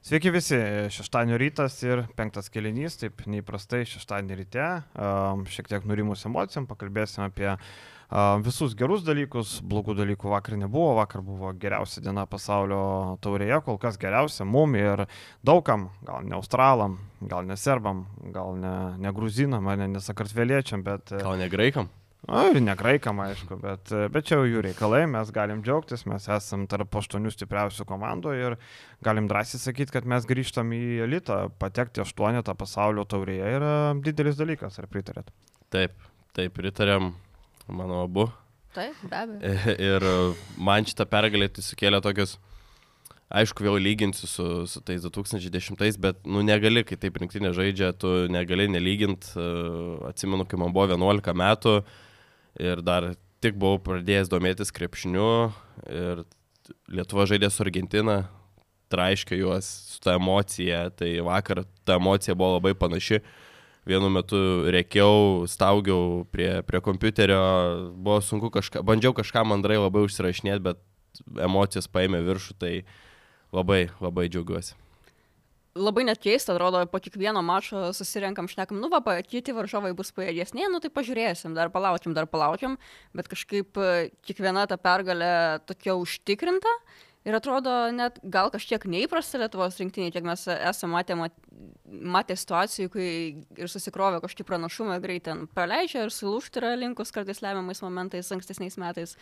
Sveiki visi, šeštadienio rytas ir penktas kelinys, taip neįprastai šeštadienį ryte, šiek tiek nurimus emocijom, pakalbėsime apie visus gerus dalykus, blogų dalykų vakar nebuvo, vakar buvo geriausia diena pasaulio taurėje, kol kas geriausia mum ir daugam, gal ne australam, gal ne serbam, gal ne, ne gruzinam, ne, ne sakartveliečiam, bet... Gal ne graikam? Na ir negraikam, aišku, bet, bet čia jau jų reikalai, mes galim džiaugtis, mes esam tarp aštuonių stipriausių komandų ir galim drąsiai sakyti, kad mes grįžtam į elitą, patekti aštuonetą pasaulio taurėje yra didelis dalykas, ar pritarėt? Taip, taip, pritarėm, manau, abu. Taip, be abejo. Ir man šitą pergalę tai sukėlė tokius, aišku, vėl lyginsiu su, su tais 2010, bet, nu, negali, kai taip rinktinė žaidžia, tu negali nelyginti, atsimenu, kai man buvo 11 metų, ir dar tik buvau pradėjęs domėtis krepšiniu ir Lietuva žaidė su Argentina, traiškė juos su ta emocija, tai vakar ta emocija buvo labai panaši. Vienu metu reikiau, staugiau prie, prie kompiuterio, buvo sunku kažką, bandžiau kažką mandrai labai užsirašinėti, bet emocijos paėmė viršų, tai labai, labai džiaugiuosi labai net keista, atrodo, po kiekvieno mačo susirenkam, šnekam, nu va, kiti varžovai bus pajėgesnė, nu tai pažiūrėsim, dar palaukim, dar palaukim, bet kažkaip e, kiekviena ta pergalė tokia užtikrinta. Ir atrodo, net gal kažkiek neįprasta Lietuvos rinktinė, kiek mes esame matę, matę situacijų, kai ir susikrovė kažkokį pranašumą, greit ten praleidžia ir sulūšti yra linkus kartais lemiamais momentais ankstesniais metais.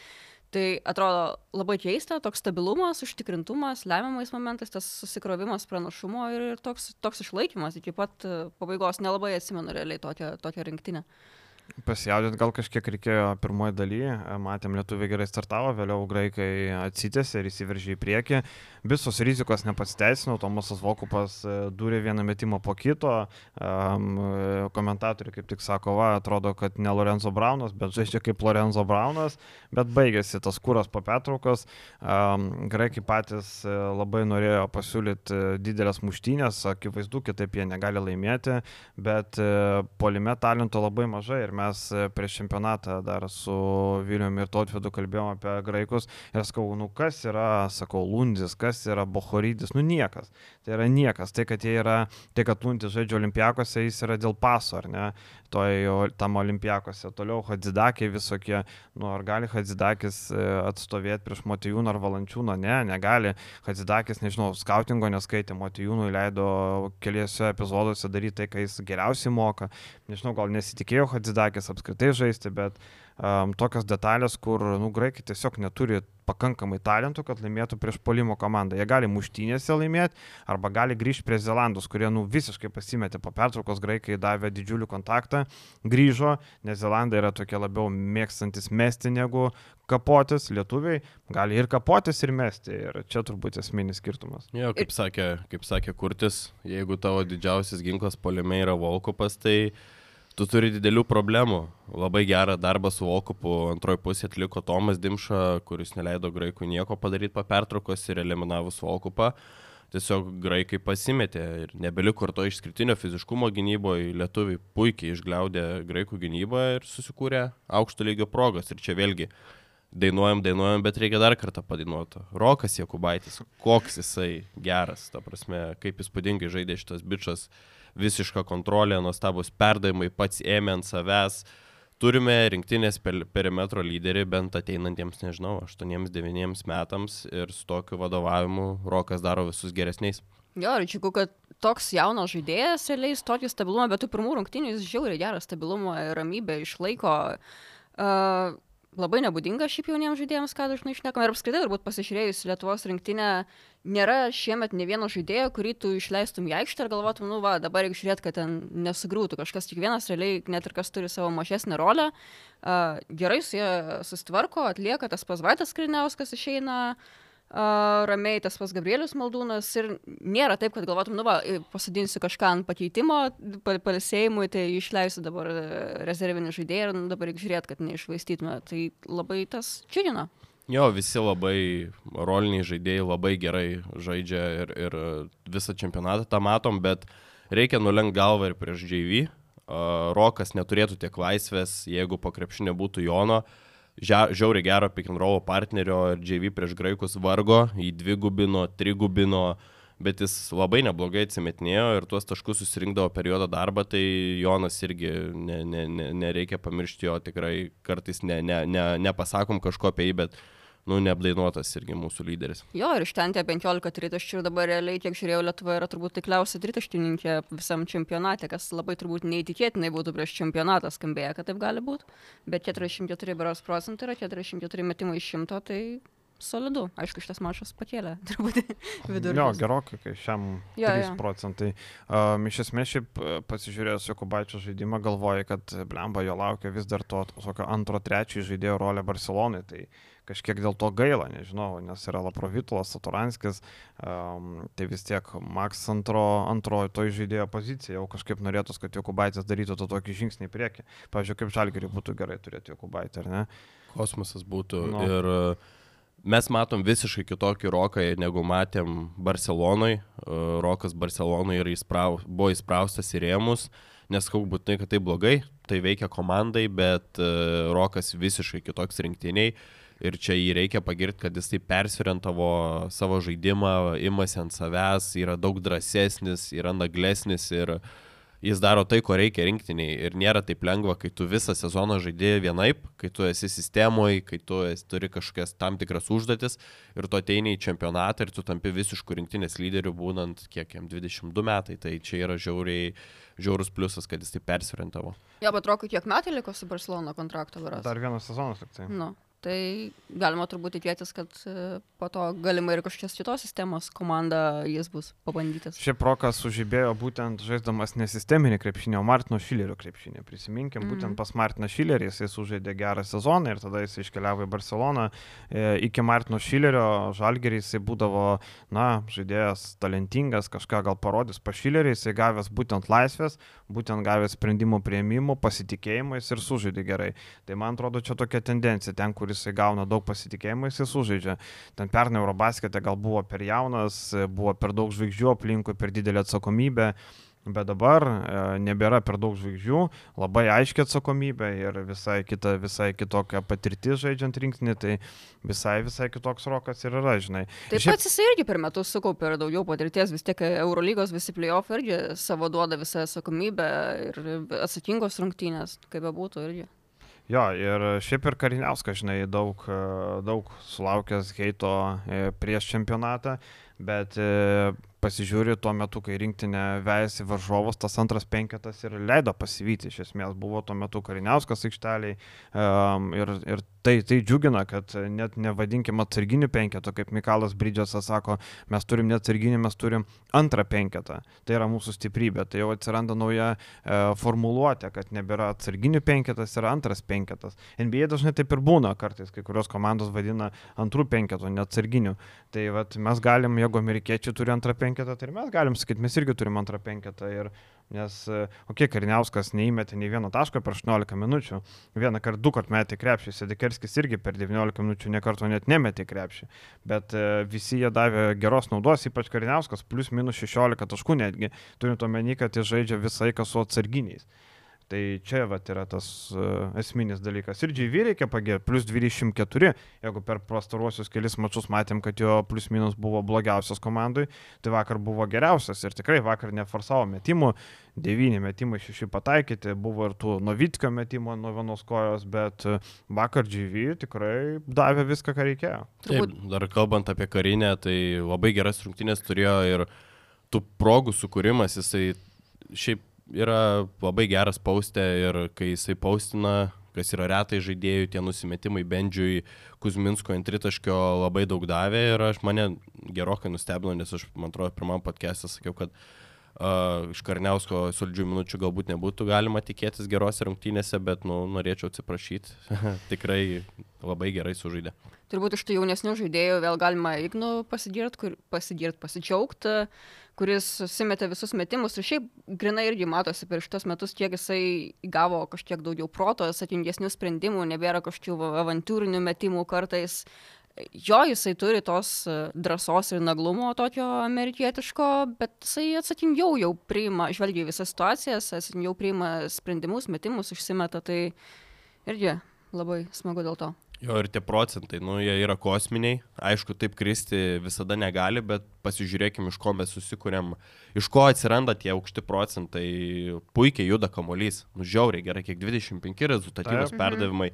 Tai atrodo labai keista, toks stabilumas, užtikrintumas, lemiamais momentais, tas susikrovimas pranašumo ir, toks, toks išlaikymas iki pat pabaigos. Nelabai atsimenu realiai tokią, tokią rinktinę. Pasijaudint gal kažkiek reikėjo pirmoji dalyje, matėm, lietuviai gerai startavo, vėliau graikai atsitėsi ir įsiveržė į priekį. Visos rizikos nepasiteisino, Tomasas Vokupas e, durė vieną metimą po kito, um, komentatoriai kaip tik sako, va, atrodo, kad ne Lorenzo Braunas, bet žaidžia kaip Lorenzo Braunas, bet baigėsi tas kūras po pertraukos. Um, graikai patys e, labai norėjo pasiūlyti didelės muštynės, akivaizdu, kitaip jie negali laimėti, bet polime talento labai mažai ir mes e, prieš čempionatą dar su Viliumi ir Totvedu kalbėjome apie graikus ir sakau, nu kas yra, sakau, Lundis, kas yra Bohorydis, nu niekas. Tai yra niekas. Tai, kad jie yra, tai, kad Lundis žaidžia olimpiakose, jis yra dėl paso, ar ne? toj tam olimpiakose. Toliau Hadzidakė visokie, nu ar gali Hadzidakis e, atstovėti prieš Motijūną ar Valančiūną, ne, negali. Hadzidakis, nežinau, skautingo neskaitė, Motijūnui leido keliose epizoduose daryti tai, ką jis geriausiai moka. Nežinau, gal nesitikėjo Hadzidakis apskritai žaisti, bet um, tokios detalės, kur, nu, graikai tiesiog neturi pakankamai talentų, kad laimėtų prieš polimo komandą. Jie gali muštynėse laimėti arba gali grįžti prie Zelandus, kurie, nu, visiškai pasimetė po pertraukos, graikai davė didžiulį kontaktą, grįžo, nes Zelandai yra tokie labiau mėgstantis mesti negu kapotis, lietuviai gali ir kapotis, ir mesti. Ir čia turbūt esminis skirtumas. Jo, kaip sakė, kaip sakė Kurtis, jeigu tavo didžiausias ginklas polime yra Volkopas, tai tu turi didelių problemų. Labai gerą darbą su Volkupu antroji pusė atliko Tomas Dimša, kuris neleido graikų nieko padaryti po pertraukos ir eliminavus Volkupą. Tiesiog graikai pasimetė ir nebeliko ir to išskirtinio fiziškumo gynyboje. Lietuviai puikiai išgliaudė graikų gynybą ir susikūrė aukšto lygio progas. Ir čia vėlgi dainuojam, dainuojam, bet reikia dar kartą padainuoti. Rokas Jekubaitis, koks jisai geras, ta prasme, kaip įspūdingai žaidė šitas bičias. Uh, visiška kontrolė, nuostabus perdavimai, pats ėmė ant savęs. Turime rinktinės perimetro lyderį bent ateinantiems, nežinau, 8-9 metams ir su tokiu vadovavimu Rokas daro visus geresniais. Jo, ir džiugu, kad toks jaunas žaidėjas realiai tokį stabilumą, bet tų pirmų rungtynių jis žiauriai gerą stabilumą ir ramybę išlaiko. Uh, labai nebūdinga šiaip jauniems žaidėjams, ką dažnai išnekam. Ir apskritai, turbūt pasižiūrėjus Lietuvos rinktinę, nėra šiemet ne vieno žaidėjo, kurį tu išleistum į aikštę ir galvotum, nu va, dabar reikia žiūrėti, kad ten nesugrūtų kažkas, kiekvienas realiai, net ir kas turi savo mažesnę rolę, uh, gerai su jie susitvarko, atlieka tas pasvaitas Kriniauskas išeina. Uh, ramiai tas pas Gabrielius Maldūnas ir nėra taip, kad galvotum, nu va, pasadinsiu kažką ant pakeitimo, palsėjimui, tai išleisiu dabar rezervinį žaidėją ir nu, dabar reikia žiūrėti, kad neišvaistytume. Tai labai tas čiūdina. Jo, visi labai roliniai žaidėjai labai gerai žaidžia ir, ir visą čempionatą tą matom, bet reikia nulenkti galvą ir prieš JV. Uh, Rokas neturėtų tiek laisvės, jeigu po krepšinė būtų Jono. Žiauriai gero roll partnerio ir JV prieš graikus vargo, į dvigubino, trigubino, bet jis labai neblogai atsimetinėjo ir tuos taškus susirinkdavo per juodą darbą, tai Jonas irgi ne, ne, ne, nereikia pamiršti jo tikrai, kartais ne, ne, ne, nepasakom kažko apie jį, bet nu, neapdainuotas irgi mūsų lyderis. Jo, ir iš ten tie 15 tritaščių dabar realiai, kiek žiūrėjau, Lietuva yra turbūt tikliausia tritaštininkė visam čempionate, kas labai turbūt neįtikėtinai būtų prieš čempionatą skambėję, kad taip gali būti. Bet 44 beros procentai yra 44 metimai iš 100, tai solidu. Aišku, šitas mačas pakėlė turbūt vidurį. Jo, gerokai, kai šiam Jo, 3 jo. procentai. Um, iš esmės, šiaip e, pasižiūrėjęs Jokubaičio žaidimą, galvoju, kad blemba jo laukia vis dar to tokio antro, trečio žaidėjo rolė Barcelonai. Tai kažkiek dėl to gaila, nežinau, nes yra Laprovitulas, Saturanskis, um, tai vis tiek Max antro, antrojo to žaidėjo pozicija, jau kažkaip norėtųs, kad Jokubaitis darytų to tokį žingsnį į priekį. Pavyzdžiui, kaip Žalgiriui būtų gerai turėti Jokubaitį, ar ne? Kosmosas būtų. Nu. No. Ir e, mes matom visiškai kitokį roką, negu matėm Barcelonai. E, Rokas Barcelonai įsprau, buvo įspraustas į rėmus. Neskau būtinai, kad tai blogai, tai veikia komandai, bet e, Rokas visiškai kitoks rinktiniai. Ir čia jį reikia pagirti, kad jis taip persirientavo savo žaidimą, imasi ant savęs, yra daug drąsesnis, yra naglesnis ir jis daro tai, ko reikia rinktiniai. Ir nėra taip lengva, kai tu visą sezoną žaidėjai vienaip, kai tu esi sistemoje, kai tu esi, turi kažkokias tam tikras užduotis ir tu ateini į čempionatą ir tu tampi visiškų rinktinės lyderių, būnant kiek jam 22 metai. Tai čia yra žiauriai, žiaurus pliusas, kad jis taip persirientavo. Jo, bet Rokui kiek metų liko su Barcelona kontrakto varas? Dar vienas sezonas tik tai. Nu, tai galima turbūt tikėtis, kad e, po to galima ir kažkokios kitos sistemos komanda jis bus pabandytas. Šiaip Rokas sužibėjo būtent žaisdamas nesisteminį krepšinį, o Martino Šilerio krepšinį. Prisiminkim, Mhm. būtent pas Martiną Šilerį jis sužaidė gerą sezoną ir tada jis iškeliavo į Barceloną. E, iki Martino Šilerio Žalgerį jisai būdavo, na, žaidėjas talentingas, kažką gal parodys pa Šilerį, jisai gavęs būtent laisvės, būtent gavęs sprendimų prieimimų, pasitikėjimais ir sužaidė gerai. Tai man atrodo, čia tokia tendencija, ten, kur jisai gauna daug pasitikėjimo, jisai sužaidžia. Ten pernai Eurobaskete gal buvo per jaunas, buvo per daug žvaigždžių aplinkui, per didelė atsakomybė. Bet dabar e, nebėra per daug žvaigždžių, labai aiškia atsakomybė ir visai, kita, visai kitokia patirtis žaidžiant rinkinį, tai visai, visai kitoks rokas ir yra, žinai. Taip Šiaip- pat jisai irgi per metus sukaupė ir daugiau patirties, vis tiek Eurolygos visi playoff irgi savo duoda visą atsakomybę ir atsakingos rungtynės, kaip bebūtų irgi. Jo, ir šiaip ir Kariniauskas, žinai, daug, e, daug sulaukęs heito e, prieš čempionatą, bet pasižiūri tuo metu, kai rinktinė vejasi varžovus, tas antras penketas ir leido pasivyti. Iš esmės buvo tuo metu Kariniauskas aikšteliai um, ir, ir tai, tai džiugina, kad net nevadinkim atsarginių penketų, kaip Mikalas Bridžasas sako, mes turim net atsarginį, mes turim antrą penketą. Tai yra mūsų stiprybė. Tai jau atsiranda nauja e, formuluotė, kad nebėra atsarginių penketas, yra antras penketas. NBA dažnai taip ir būna kartais, kai kurios komandos vadina antrų penketų, ne atsarginių. Tai vat, mes galim, jeigu amerikiečiai turi antrą penketą, tai ir mes galim sakyti, mes irgi turim antrą penketą. Ir, nes, o kiek Kariniauskas neįmetė nei vieno taško per 18 minučių, vieną kartą, du kartus metė krepšį, Sedekerskis irgi per 19 minučių nekarto net nemetė krepšį. Bet e, visi jie davė geros naudos, ypač Kariniauskas, plus minus 16 taškų netgi, turint omeny, kad jis žaidžia visą laiką su atsarginiais. Tai čia vat, yra tas uh, esminis dalykas. Ir GV reikia pagėti, plus 24, jeigu per pastaruosius kelis mačius matėm, kad jo plus minus buvo blogiausias komandai, tai vakar buvo geriausias ir tikrai vakar neforsavo metimų, 9 metimai 6 pataikyti, buvo ir tų Novitkio metimų nuo vienos kojos, bet e, vakar GV tikrai davė viską, ką reikėjo. Taip, dar kalbant apie karinę, tai labai geras rungtynės turėjo ir tų progų sukūrimas, jisai šiaip yra labai geras paustė ir kai jisai paustina, kas yra retai žaidėjų, tie nusimetimai Bendžiui Kuzminsko ant tritaškio labai daug davė ir aš mane gerokai nustebino, nes aš, man atrodo, pirmam podcast'e sakiau, kad uh, iš Karniausko solidžių minučių galbūt nebūtų galima tikėtis gerose rungtynėse, bet nu, norėčiau atsiprašyti. Tikrai labai gerai sužaidė. Turbūt iš tų jaunesnių žaidėjų vėl galima Ignu pasigirt, kur, pasigirt, pasidžiaugti, kuris susimetė visus metimus ir šiaip grinai irgi matosi per šitos metus, kiek jisai gavo kažkiek daugiau proto, satingesnių sprendimų, nebėra kažkokių avantūrinių metimų kartais. Jo, jisai turi tos e, drąsos ir naglumo tokio amerikietiško, bet jisai atsakingiau jau priima, žvelgia į visas situacijas, atsakingiau priima sprendimus, metimus, užsimeta, tai irgi labai smagu dėl to. Jo ir tie procentai, nu, jie yra kosminiai. Aišku, taip kristi visada negali, bet pasižiūrėkime, iš ko mes susikūrėm, iš ko atsiranda tie aukšti procentai. Puikiai juda kamolys. Nu, žiauriai gerai, kiek 25 rezultatyvus perdavimai.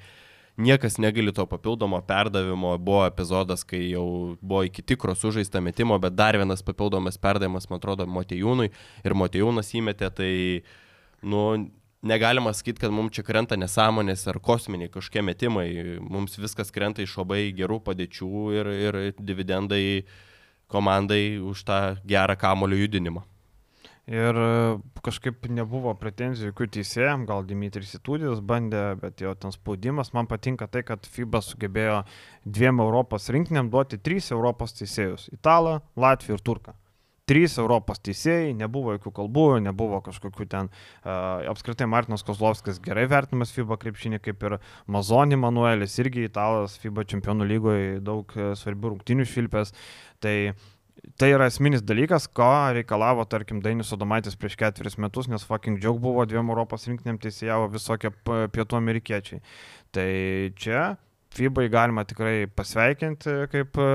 Niekas negali to papildomo perdavimo. Buvo epizodas, kai jau buvo iki tikro sužaista metimo, bet dar vienas papildomas perdavimas, man atrodo, Motejūnui. Ir Motejūnas įmetė, tai, nu, negalima sakyti, kad mums čia krenta nesąmonės ar kosminiai kažkokie metimai. Mums viskas krenta iš labai gerų padėčių ir, ir dividendai komandai už tą gerą kamulio judinimą. Ir e, kažkaip nebuvo pretenzijų jokių teisėjams, gal Dimitris Itudis bandė, bet jo ten spaudimas. Man patinka tai, kad FIBA sugebėjo dviem Europos rinkinėm duoti trys Europos teisėjus - Italą, Latviją ir Turką. Trys Europos teisėjai, nebuvo jokių kalbų, nebuvo kažkokių ten, uh, apskritai Martinas Kozlovskis gerai vertinamas FIBA krepšinį, kaip ir Mazoni Manuelis, irgi italas FIBA čempionų lygoje daug e, svarbių rungtinių švilpės. Tai Tai yra esminis dalykas, ko reikalavo, tarkim, Dainis Sodomaitis prieš ketveris metus, nes fucking joke buvo dviem Europos rinkinėm teisėjavo visokie pietų amerikiečiai. Tai čia FIBA galima tikrai pasveikinti, kaip e,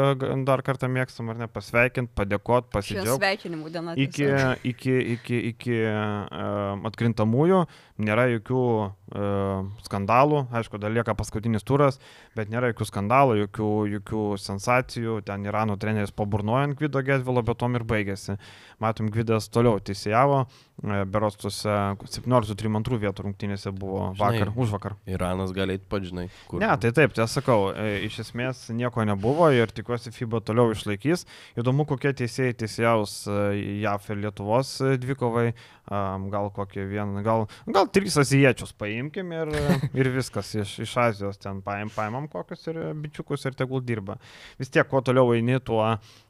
dar kartą mėgstam, ar ne, pasveikinti, padėkoti, pasidžiaugti. sveikinimų diena. Iki, iki, iki, iki uh, atkrintamųjų nėra jokių uh, skandalų, aišku, dar lieka paskutinis turas, bet nėra jokių skandalų, jokių, jokių sensacijų, ten Irano treneris paburnojo ant Gvido Gedvilo, bet tom ir baigėsi. Matom, Gvidas toliau teisėjavo, uh, beros tuose 17-32 vietų rungtynėse buvo vakar, Žinai. už vakar. Iranas gali eiti pažinai, kur. Ne, tai taip, tiesą sakau, e, iš esmės nieko nebuvo ir tikiuosi FIBA toliau išlaikys. Įdomu, kokie teisėjai teisėjaus e, JAF ir Lietuvos e, dvikovai, gal kokie vieną, gal, gal trys azijiečius paimkim ir, ir viskas iš, iš Azijos ten paim, paimam kokius ir bičiukus ir tegul dirba. Vis tiek, kuo toliau eini, tuo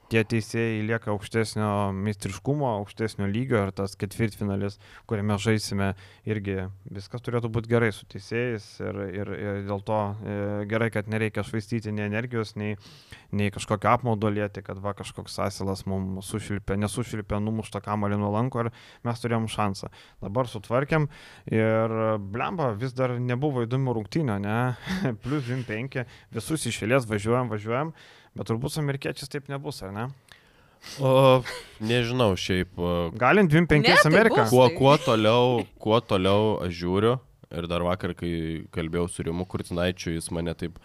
tie teisėjai lieka aukštesnio meistriškumo, aukštesnio lygio ir tas ketvirtfinalis, kuriame žaisime, irgi viskas turėtų būti gerai su teisėjais ir, ir, ir dėl to e, gerai, kad nereikia švaistyti nei energijos, nei, nei kažkokio apmaudo lėti, kad va kažkoks asilas mums sušilpė, nesušilpė, numuštą kamalį nuo lanko ir mes turėjom šansą. Dabar sutvarkėm ir blemba vis dar nebuvo įdomių rungtynių, ne? Plus 25, visus išėlės važiuojam, važiuojam, bet turbūt su amerikiečiais taip nebus, ar ne? O, nežinau, šiaip. o, Galim 25 Ne, tai Ameriką. Kuo, tai- kuo, toliau, kuo toliau aš žiūriu ir dar vakar, kai kalbėjau su Rimu Kurtinaičiu, jis mane taip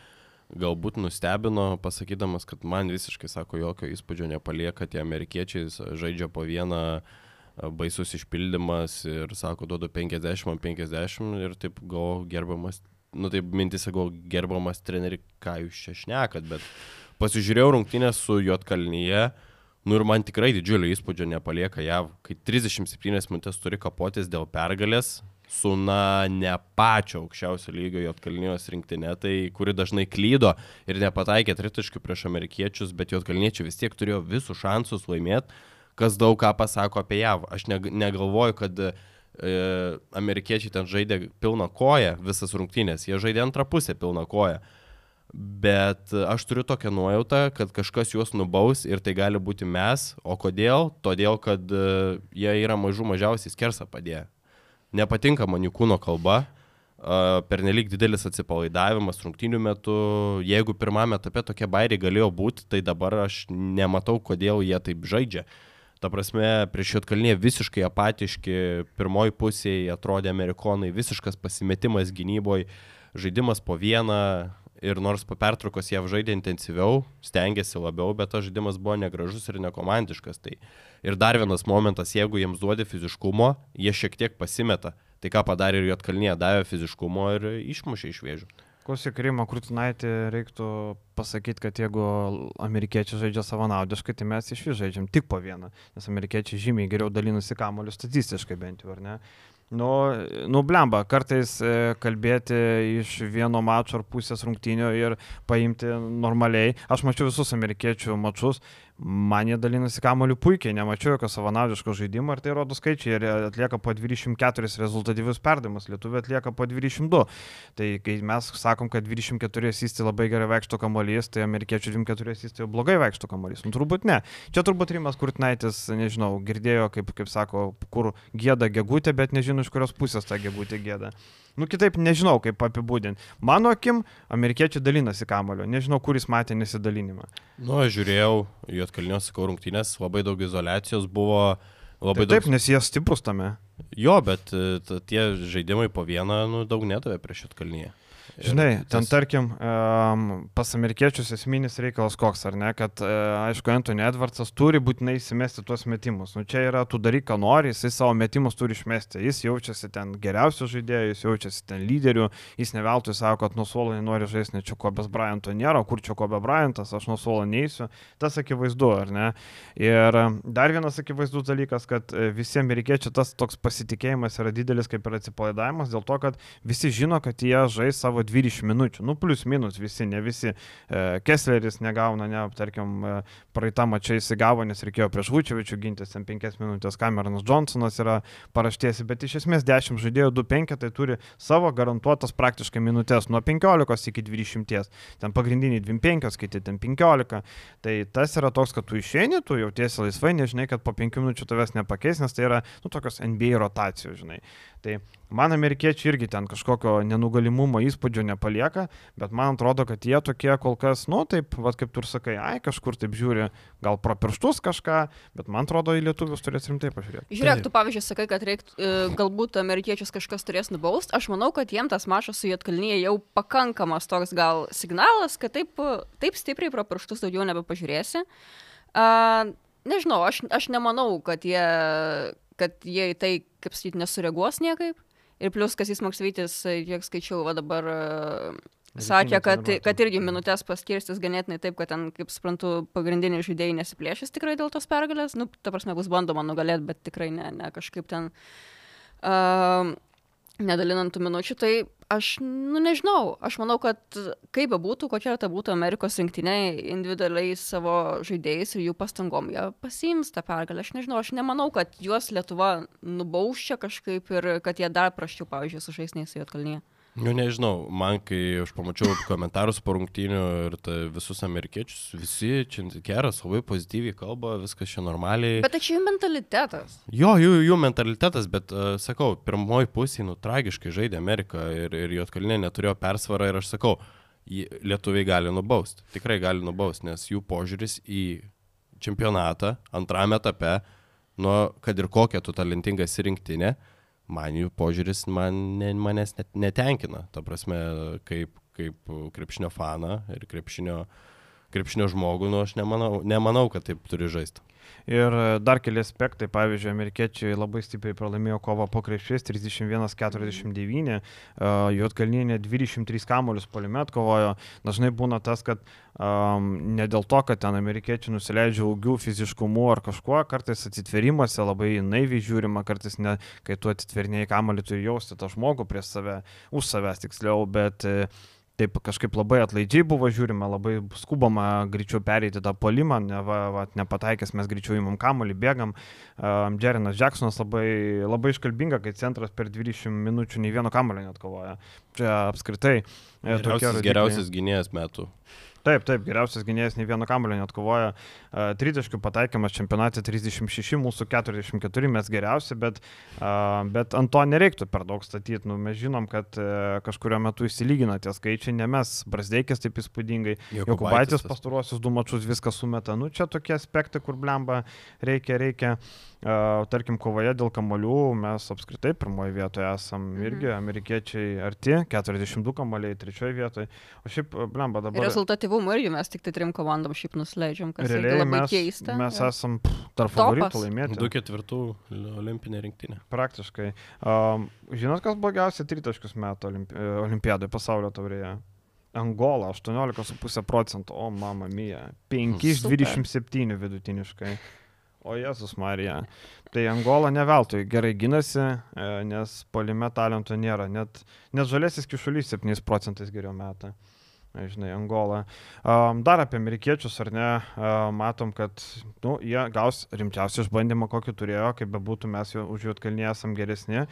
galbūt nustebino, pasakydamas, kad man visiškai, sako, jokio įspūdžio nepalieka tie amerikiečiai, žaidžia po vieną baisus išpildymas ir sako, duodu 50 ant 50 ir taip gal gerbiamas, nu taip mintise gal gerbiamas treneri, ką jūs čia šnekat, bet pasižiūrėjau rungtynės su Jotkalnyje. Nu ir man tikrai didžiulio įspūdžio nepalieka JAV, kai 37 minutės turi kapotis dėl pergalės su, na, ne pačio aukščiausio lygio Jotkalnijos rinktinė, tai kuri dažnai klydo ir nepataikė tritaškių prieš amerikiečius, bet Jotkalniečiai vis tiek turėjo visus šansus laimėti, kas daug ką pasako apie JAV. Aš neg negalvoju, kad e, amerikiečiai ten žaidė pilną koją visas rungtynės, jie žaidė antrą pusę pilną koją. Bet aš turiu tokią nuojautą, kad kažkas juos nubaus ir tai gali būti mes. O kodėl? Todėl, kad e, jie yra mažų mažiausiai skersą padėję. Nepatinka man jų kūno kalba, e, pernelyg didelis atsipalaidavimas rungtynių metu. Jeigu pirmame etape tokie bairiai galėjo būti, tai dabar aš nematau, kodėl jie taip žaidžia. Ta prasme, prieš Jotkalnie visiškai apatiški, pirmoji pusėje atrodė amerikonai, visiškas pasimetimas gynyboje, žaidimas po vieną ir nors po pertraukos jie žaidė intensyviau, stengiasi labiau, bet tas žaidimas buvo negražus ir nekomandiškas. Tai ir dar vienas momentas, jeigu jiems duodi fiziškumo, jie šiek tiek pasimeta. Tai ką padarė ir Jotkalnie, davė fiziškumo ir išmušė iš vėžių. Klausyk, Rimo Krutinaitį reiktų pasakyti, kad jeigu amerikiečiai žaidžia savanaudiškai, tai mes iš vis žaidžiam tik po vieną, nes amerikiečiai žymiai geriau dalinasi kamoliu statistiškai bent jau, ar ne? Nu, nu blemba, kartais e, kalbėti iš vieno mačo ar pusės rungtynio ir paimti normaliai. Aš mačiau visus amerikiečių mačus, Man jie dalinasi kamoliu puikiai, nemačiau jokio savanaudiško žaidimo ir tai rodo skaičiai. Jie atlieka po 24 rezultatyvius perdavimus, lietuvių atlieka po 22. Tai kai mes sakom, kad 24 įstai labai gerai vaikšto kamolys, tai amerikiečių 24 įstai jau blogai vaikšto kamolys. Nu, turbūt ne. Čia turbūt Rimas Kurtinaitis, nežinau, girdėjo, kaip, kaip sako, kur gėda gegutė, bet nežinau, iš kurios pusės ta gegutė gėda. Nu, kitaip nežinau, kaip apibūdinti. Mano akim, amerikiečiai dalinasi kamulio. Nežinau, kuris matė nesidalinimą. Nu, aš žiūrėjau, Jotkalnios sakau rungtynės, labai daug izolacijos buvo, labai Taip, daug... taip, nes jie stiprus tame. Jo, bet e, tie žaidimai po vieną, nu, daug nedavė prieš Jotkalnyje. Žinai, ten tarkim, um, pas amerikiečius esminis reikalas koks, ar ne, kad, uh, aišku, Anthony Edwardsas turi būtinai įsimesti tuos metimus. Nu, čia yra, tu daryk, ką nori, jisai savo metimus turi išmesti. Jis jaučiasi ten geriausiu žaidėju, jis jaučiasi ten lyderiu, jis neveltui sako, kad nuo suolo nenori žaisti, nes čia Kobe Bryanto nėra, kur čia Kobe Bryantas, aš nuo suolo neįsiu. Tas akivaizdu, ar ne? Ir dar vienas akivaizdus dalykas, kad e, visi amerikiečiai tas toks pasitikėjimas yra didelis kaip ir atsipalaidavimas, dėl to, kad visi žino, kad jie žais savo 20 minučių, nu plus minus visi, ne visi. E, Kessleris negauna, ne, tarkim, e, praeitą mačią įsigavo, nes reikėjo prieš Vučevičių gintis, ten 5 minutės Cameronas Johnsonas yra paraštėsi, bet iš esmės 10 žaidėjų 2-5 tai turi savo garantuotas praktiškai minutės nuo 15 iki 20. Ten pagrindiniai 25, kiti ten 15. Tai tas yra toks, kad tu išeini, tu jautiesi laisvai, nežinai, kad po 5 minučių tavęs nepakeis, nes tai yra, nu, tokios NBA rotacijos, žinai. Tai man amerikiečiai irgi ten kažkokio nenugalimumo įspūdžio nepalieka, bet man atrodo, kad jie tokie kol kas, nu taip, vad kaip tu ir sakai, ai kažkur taip žiūri, gal pro pirštus kažką, bet man atrodo, į lietuvius turės rimtai pažiūrėti. Žiūrėk, tu pavyzdžiui sakai, kad reiktų, e, galbūt amerikiečius kažkas turės nubaust. Aš manau, kad jiem tas mačas su Jotkalnyje jau pakankamas toks gal signalas, kad taip, taip stipriai pro pirštus daugiau nebepažiūrėsi. Uh, nežinau, aš, aš nemanau, kad jie, kad jie į tai, kaip sakyti, nesureaguos niekaip. Ir plus, kas jis Maksvytis, kiek skaičiau, va dabar e, sakė, kad, kad irgi minutės paskirstis ganėtinai taip, kad ten, kaip suprantu, pagrindiniai žaidėjai nesiplėšys tikrai dėl tos pergalės. Nu, ta prasme, bus bandoma nugalėti, bet tikrai ne, ne kažkaip ten uh, nedalinant tų minučių. Tai aš, nu nežinau, aš manau, kad kaip be būtų, kokia ta būtų Amerikos rinktinė individualiai savo žaidėjais ir jų pastangom, jie pasiims tą pergalę. Aš nežinau, aš nemanau, kad juos Lietuva nubauščia kažkaip ir kad jie dar praščiau, pavyzdžiui, su žaisniais į Jotkalnyje. Nu, nežinau, man kai aš pamačiau komentarus po rungtynių ir ta, visus amerikiečius, visi čia geras, labai pozityviai kalba, viskas čia normaliai. Bet tai čia jų mentalitetas. Jo, jų, jų mentalitetas, bet uh, sakau, pirmoji pusė, nu, tragiškai žaidė Amerika ir, ir Jotkalinė neturėjo persvarą ir aš sakau, lietuviai gali nubausti, tikrai gali nubausti, nes jų požiūris į čempionatą antrame etape, nu, kad ir kokia tu talentinga rinktinė, man jų požiūris man, ne, manęs net, netenkina. Ta prasme, kaip, kaip krepšinio faną ir krepšinio, krepšinio žmogų, nu, aš nemanau, nemanau, kad taip turi žaisti. Ir e, dar keli aspektai, pavyzdžiui, amerikiečiai labai stipriai pralaimėjo kovą po krepšiais 31-49, Juotkalninė 23 kamolius polimet kovojo. Dažnai būna tas, kad um, ne dėl to, kad ten amerikiečiai nusileidžia augių, fiziškumu ar kažkuo, kartais atsitverimuose labai naiviai žiūrima, kartais ne, kai tu atitveriniai kamolį turi jausti tą žmogų prieš save, už savęs tiksliau, bet uh, taip kažkaip labai atlaidžiai buvo žiūrima, labai skubama greičiau pereiti tą polimą, ne, va, va, nepataikęs mes greičiau įmam kamolį, bėgam. Um, Jerinas Jacksonas labai, labai iškalbinga, kai centras per 20 minučių nei vieno kamolio net kovoja. Čia apskritai. e, Geriausias, rodikliai. geriausias gynėjas metų. Taip, taip, geriausias gynėjas nei vieno kamulio net kovoja. Uh, Tritaškių pataikymas čempionate 36, mūsų 44 mes geriausi, bet, bet ant to nereiktų per daug statyti. Nu, mes žinom, kad uh, kažkurio metu įsilygina tie skaičiai, ne mes, Brasdeikis taip įspūdingai, Jokubaitis pastaruosius du mačius viską sumeta. Nu, čia tokie aspektai, kur blemba reikia, reikia. Tarkim, kovoje dėl kamolių mes apskritai pirmoje vietoje esam Mhm. irgi, amerikiečiai arti, 42 kamoliai, trečioje vietoje. O šiaip, blemba dabar. Rezultatyvumu irgi mes tik tai trim komandom šiaip nusileidžiam, kas Realiai labai mes, keista. mes jo. esam pff, tarp favoritų laimėti. Du ketvirtų olimpinė rinktinė. Praktiškai. Um, žinot, kas blogiausia tritaškius metų olimpi olimpiadoje pasaulio taurėje? Angola 18,5 procentų, o mama mija. 5 iš Super. 27 vidutiniškai. O Jėzus Marija. Tai Angola ne veltui gerai ginasi, e, nes polime talento nėra. Net, net žalėsis kišulys 7 procentais geriau metą. Žinai, Angola. Um, dar apie amerikiečius, ar ne, uh, matom, kad nu, jie gaus rimčiausią išbandymą, kokį turėjo, kaip bebūtų, mes jau už juotkalnį esam geresni.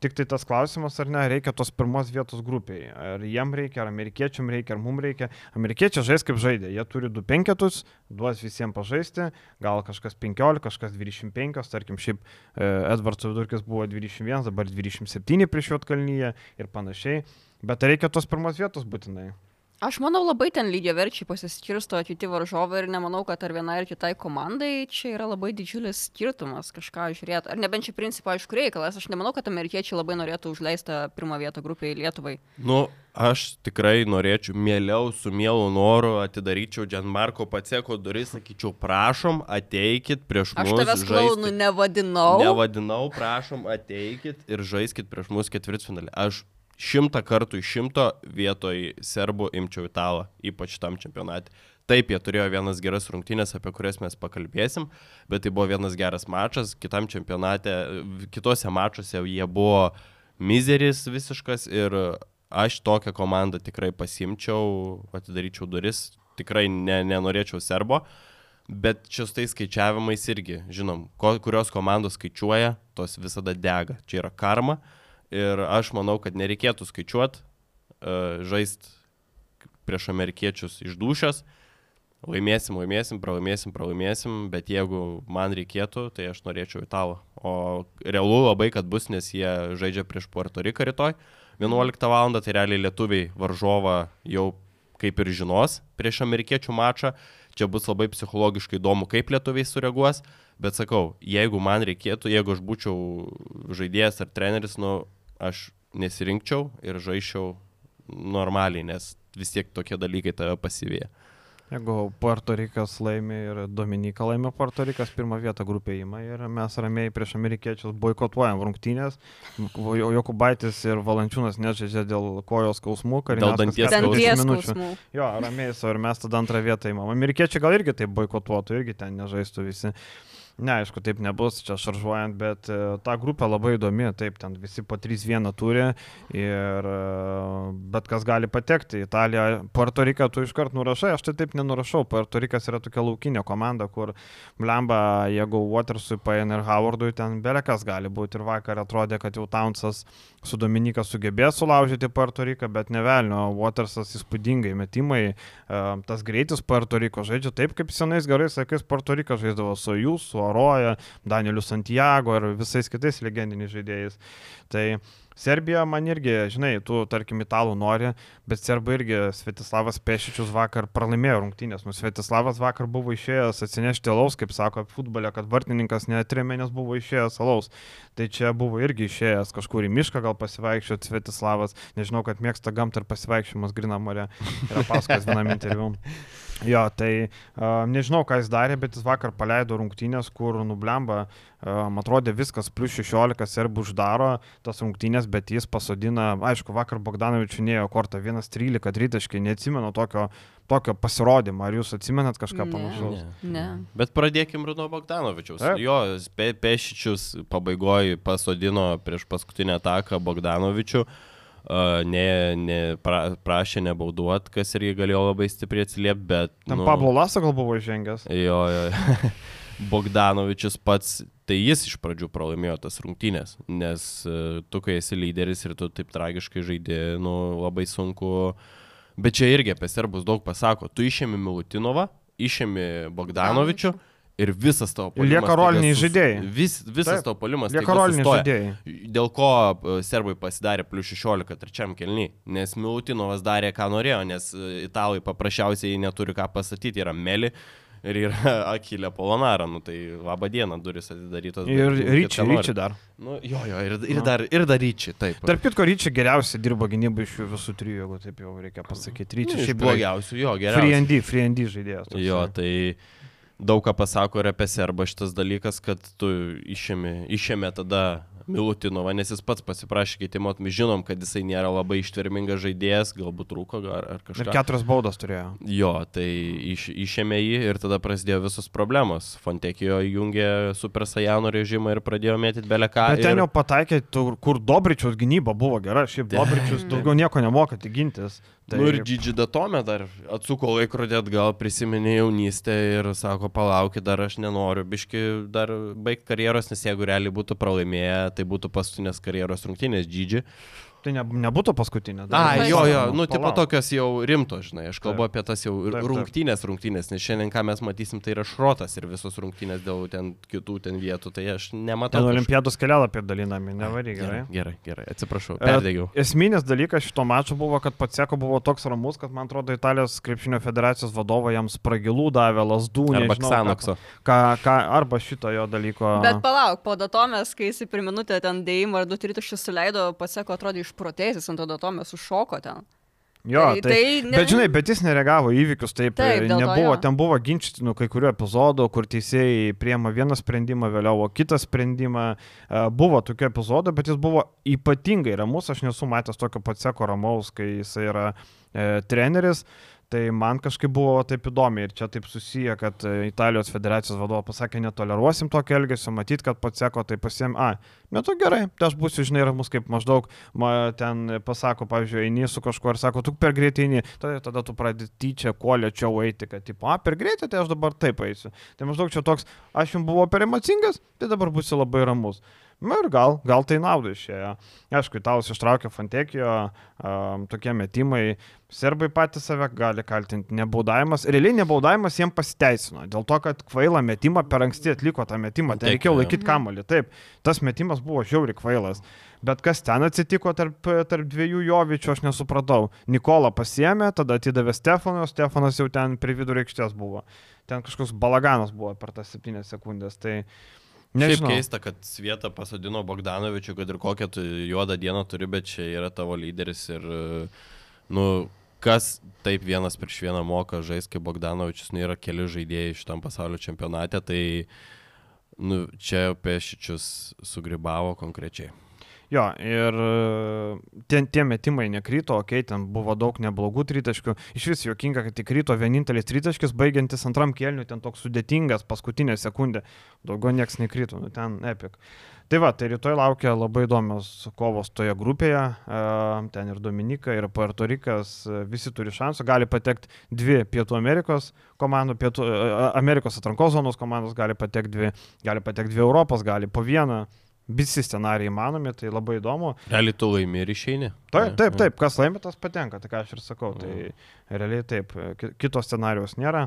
Tik tai tas klausimas, ar ne, reikia tos pirmos vietos grupiai. Ar jiem reikia, ar amerikiečiam reikia, ar mums reikia. Amerikiečiai žais kaip žaidė. Jie turi du penketus, duos visiems pažaisti. Gal kažkas 15, kažkas 25, tarkim, šiaip e, Edvards vidurkis buvo 21, dabar 27 prieš juotkalnyje ir panašiai. Bet reikia tos pirmos vietos būtinai. Aš manau, labai ten lygiai verčiai pasiskirsto kiti varžovai ir nemanau, kad ar vienai ar kitai komandai čia yra labai didžiulis skirtumas kažką žiūrėti. Ar nebent čia principo aišku reikalas, aš nemanau, kad amerikiečiai labai norėtų užleisti pirmą vietą grupiai Lietuvai. Nu, aš tikrai norėčiau, mieliau, su mielu noru atidaryčiau Gianmarko Paceko duris, sakyčiau, prašom, ateikit prieš mus. Aš tavęs klaunu nevadinau. Nevadinau, prašom, ateikit ir žaiskit prieš mus ketvirtfinalį. Aš šimtą kartų iš šimto vietoj serbų imčiau italą, ypač tam čempionatui. Taip, jie turėjo vienas geras rungtynės, apie kurias mes pakalbėsim, bet tai buvo vienas geras mačas, kitam čempionate, kitose mačuose jie buvo mizeris visiškas ir aš tokią komandą tikrai pasimčiau, atidaryčiau duris, tikrai ne, nenorėčiau serbo. Bet čia su tais skaičiavimais irgi, žinom, ko, kurios komandos skaičiuoja, tos visada dega. Čia yra karma. Uh, Ir aš manau, kad nereikėtų skaičiuoti, uh, žaist prieš amerikiečius iš dušės. Laimėsim, laimėsim, pralaimėsim, pralaimėsim, bet jeigu man reikėtų, tai aš norėčiau italą. O realu labai, kad bus, nes jie žaidžia prieš Puerto Riką rytoj 11 val. tai realiai lietuviai varžovą jau kaip ir žinos prieš amerikiečių mačą. Čia bus labai psichologiškai įdomu, kaip lietuviai sureaguos. Bet sakau, jeigu man reikėtų, jeigu aš būčiau žaidėjas ar treneris, nu, aš nesirinkčiau ir žaičiau normaliai, nes vis tiek tokie dalykai tave pasivėja. Jeigu Puerto Rikas laimi ir Dominika laimi Puerto Rikas, pirmą vietą grupėje įima ir mes ramiai prieš amerikiečius boikotuojam rungtynės. Jokubaitis ir Valančiūnas nežaidžia dėl kojos skausmų, dėl danties skausmų. Jo, ramiai, ir mes tada antrą vietą įimam. Amerikiečiai gal irgi taip boikotuotų, irgi ten nežaistų visi. Ne, aišku, taip nebus, čia šaržuojant, bet e, ta grupė labai įdomi, taip, ten visi po 3-1 turi ir e, bet kas gali patekti. Italija, Puerto Riką tu iškart nurašai, aš tai taip nenurašau. Puerto Rikas yra tokia laukinė komanda, kur blemba, jeigu Watersui paėmė ir Howardui, ten belekas gali būti. Ir vakar atrodė, kad jau Townsas su Dominika sugebės sulaužyti Puerto Riką, bet nevelnio, Watersas įspūdingai metimai, e, tas greitis Puerto Riko žaidžia taip, kaip senais gerais laikais Puerto Rikas žaisdavo su jūs, su Aroja, Danieliu Santiago ir visais kitais legendiniais žaidėjais. Tai Serbija man irgi, žinai, tu tarkim italų nori, bet serbai irgi Svetislavas Pešičius vakar pralaimėjo rungtynės. Nu, Svetislavas vakar buvo išėjęs atsinešti alaus, kaip sako futbole, kad vartininkas netrėmė, nes buvo išėjęs alaus. Tai čia buvo irgi išėjęs kažkur į mišką, gal pasivaikščioti Svetislavas. Nežinau, kad mėgsta gamtą ir pasivaikščiojimas Grinamore. Yra pasakas vienam interviu. Jo, tai uh, nežinau, ką jis darė, bet jis vakar paleido rungtynės, kur nublemba, uh, man atrodė viskas, plus 16 serbų uždaro tas rungtynės, bet jis pasodina, aišku, vakar Bogdanovičių neėjo kortą 1-13 tritaškai, neatsimenu tokio, tokio pasirodymo, ar jūs atsimenat kažką panašaus? Ne. ne. Bet pradėkim nuo Bogdanovičiaus. Taip. Jo, pe, Pešičius pabaigoje pasodino prieš paskutinę ataką Bogdanovičių. Uh, ne, ne, pra, prašė nebauduot, kas irgi galėjo labai stipriai atsiliepti, bet... Ten nu, Pablo Lasa gal buvo žengęs. Jo, jo. Bogdanovičius pats, tai jis iš pradžių pralaimėjo tas rungtynės, nes uh, tu, kai esi lyderis ir tu taip tragiškai žaidži, nu, labai sunku. Bet čia irgi apie serbus daug pasako. Tu išėmi Milutinovą, išėmi Bogdanovičių ir visas tavo polimas. Lieka roliniai sus- žaidėjai. Vis, visas Taip. tavo polimas. Lieka roliniai žaidėjai. Dėl ko e, serbai pasidarė plus 16 trečiam kelniui, nes Milutinovas darė, ką norėjo, nes e, italai paprasčiausiai neturi ką pasakyti, yra Meli ir yra Akilė Polonara, nu tai laba diena, duris atidarytos. Ir Ryčiai. Ryčiai dar. Nu, jo, jo, ir, ir, dar, ir dar Ryčiai, taip. Tarp kitko, Ryčiai geriausiai dirbo gynybai iš visų trijų, jeigu taip jau reikia pasakyti. Ryčiai Iš šiaip blogiau. blogiausių, jo, Free geriausias. ND, free ND žaidėjas. toksai. Jo, tai daug ką pasako ir apie serbą šitas dalykas, kad tu išėmė, išėmė tada Milutinovą, nes jis pats pasiprašė keitimo, mes žinom, kad jisai nėra labai ištvermingas žaidėjas, galbūt rūko ar, ar Ir kažką. keturias baudas turėjo. Jo, tai iš, išėmė jį ir tada prasidėjo visos problemos. Fontekijo įjungė Super Saiyano režimą ir pradėjo mėtyti beleką. Bet ten ir... jau pataikė, kur Dobričiaus gynyba buvo gera, šiaip Dobričius daugiau nieko nemoka tik gintis. Tai... Nu ir Didži Datome dar atsuko laikrodį atgal, prisiminė jaunystę ir sako, palaukit, dar aš nenoriu, biški dar baigti karjeros, nes jeigu realiai būtų pralaimėję, tai būtų paskutinės karjeros rungtynės Didži. Tai ne, nebūtų paskutinė. A, jo, jo, nu, tipo tokios jau rimtos, žinai, aš kalbu taip. apie tas jau taip, taip. rungtynės, rungtynės, nes šiandien, ką mes matysim, tai yra šrotas ir visos rungtynės dėl ten kitų ten vietų, tai aš nematau. Ten olimpiados kelialapį dalinami, nevaryk, gerai. Gerai, gerai, atsiprašau, perdėgiau. E, esminis dalykas šito mačo buvo, kad pats Seko buvo toks ramus, kad man atrodo Italijos krepšinio federacijos vadovai jam spragilų davė, lasdų, arba Xanokso. Ką, ką, arba šito jo dalyko. Bet palauk, po datomės, kai jis per minutę ten dėjimą ar du tritaškius suleido, pats Seko atrodė išprotėjęs ant to datomės užšoko ten. Jo, tai, tai, ne... bet žinai, bet jis nereagavo įvykius, taip, taip nebuvo, to, ten buvo ginčytinų kai kurių epizodų, kur teisėjai priema vieną sprendimą, vėliau kitą sprendimą, buvo tokių epizodų, bet jis buvo ypatingai ramus, aš nesu matęs tokio pat seko ramaus, kai jis yra e, treneris, Tai man kažkaip buvo taip įdomi ir čia taip susiję, kad e, Italijos federacijos vadovas pasakė, netoleruosim tokio elgesio, matyt, kad pats seko, tai pasiem, a, metu gerai, tai aš būsiu, žinai, ramus kaip maždaug, man ten pasako, pavyzdžiui, eini su kažkuo ir sako, tu per greitai eini, tada, tada tu pradedi tyčia, kuo lėčiau eiti, kad, tipo, a, per greitai, tai aš dabar taip eisiu. Tai maždaug čia toks, aš jums buvau per emocingas, tai dabar būsiu labai ramus. Na ir gal, gal tai nauda išėjo. Aišku, italas ištraukė Fantekijo, um, tokie metimai, serbai patys save gali kaltinti, nebaudavimas. Realiai nebaudavimas jiems pasiteisino, dėl to, kad kvailą metimą per anksti atliko tą metimą, ten reikėjo laikyti kamalį. Taip, tas metimas buvo žiauri kvailas. Bet kas ten atsitiko tarp, tarp dviejų jovičių, aš nesupratau. Nikola pasiemė, tada atidavė Stefaną, Stefanas jau ten prie vidurio aikštės buvo. Ten kažkoks balaganas buvo per tas septynės sekundės. Tai, Nežinau. Šiaip keista, kad Svietą pasodino Bogdanovičių, kad ir kokią tu juodą dieną turi, bet čia yra tavo lyderis ir, nu, kas taip vienas prieš vieną moka žaisti kaip Bogdanovičius, nu, yra keli žaidėjai šitam pasaulio čempionate, tai, nu, čia pešičius sugribavo konkrečiai. Jo, ir e, tie, tie metimai nekrito, okei, okay, ten buvo daug neblogų tritaškių. Iš vis juokinga, kad tik krito vienintelis tritaškis, baigiantis antram kėliniu, ten toks sudėtingas, paskutinė sekundė. Daugiau nieks nekrito, nu ten epik. Tai va, tai rytoj laukia labai įdomios kovos toje grupėje. E, ten ir Dominika, ir Puerto Rikas, e, visi turi šansų. Gali patekti dvi Pietų Amerikos komandų, Pietų Amerikos atrankos zonos komandos, gali patekti dvi, gali patekti dvi Europos, gali po vieną visi scenarijai įmanomi, tai labai įdomu. Realiai tu laimi ir išeini. Taip, taip, taip, kas laimi, tas patenka, tai ką aš ir sakau. Tai realiai taip, kito scenarijos nėra.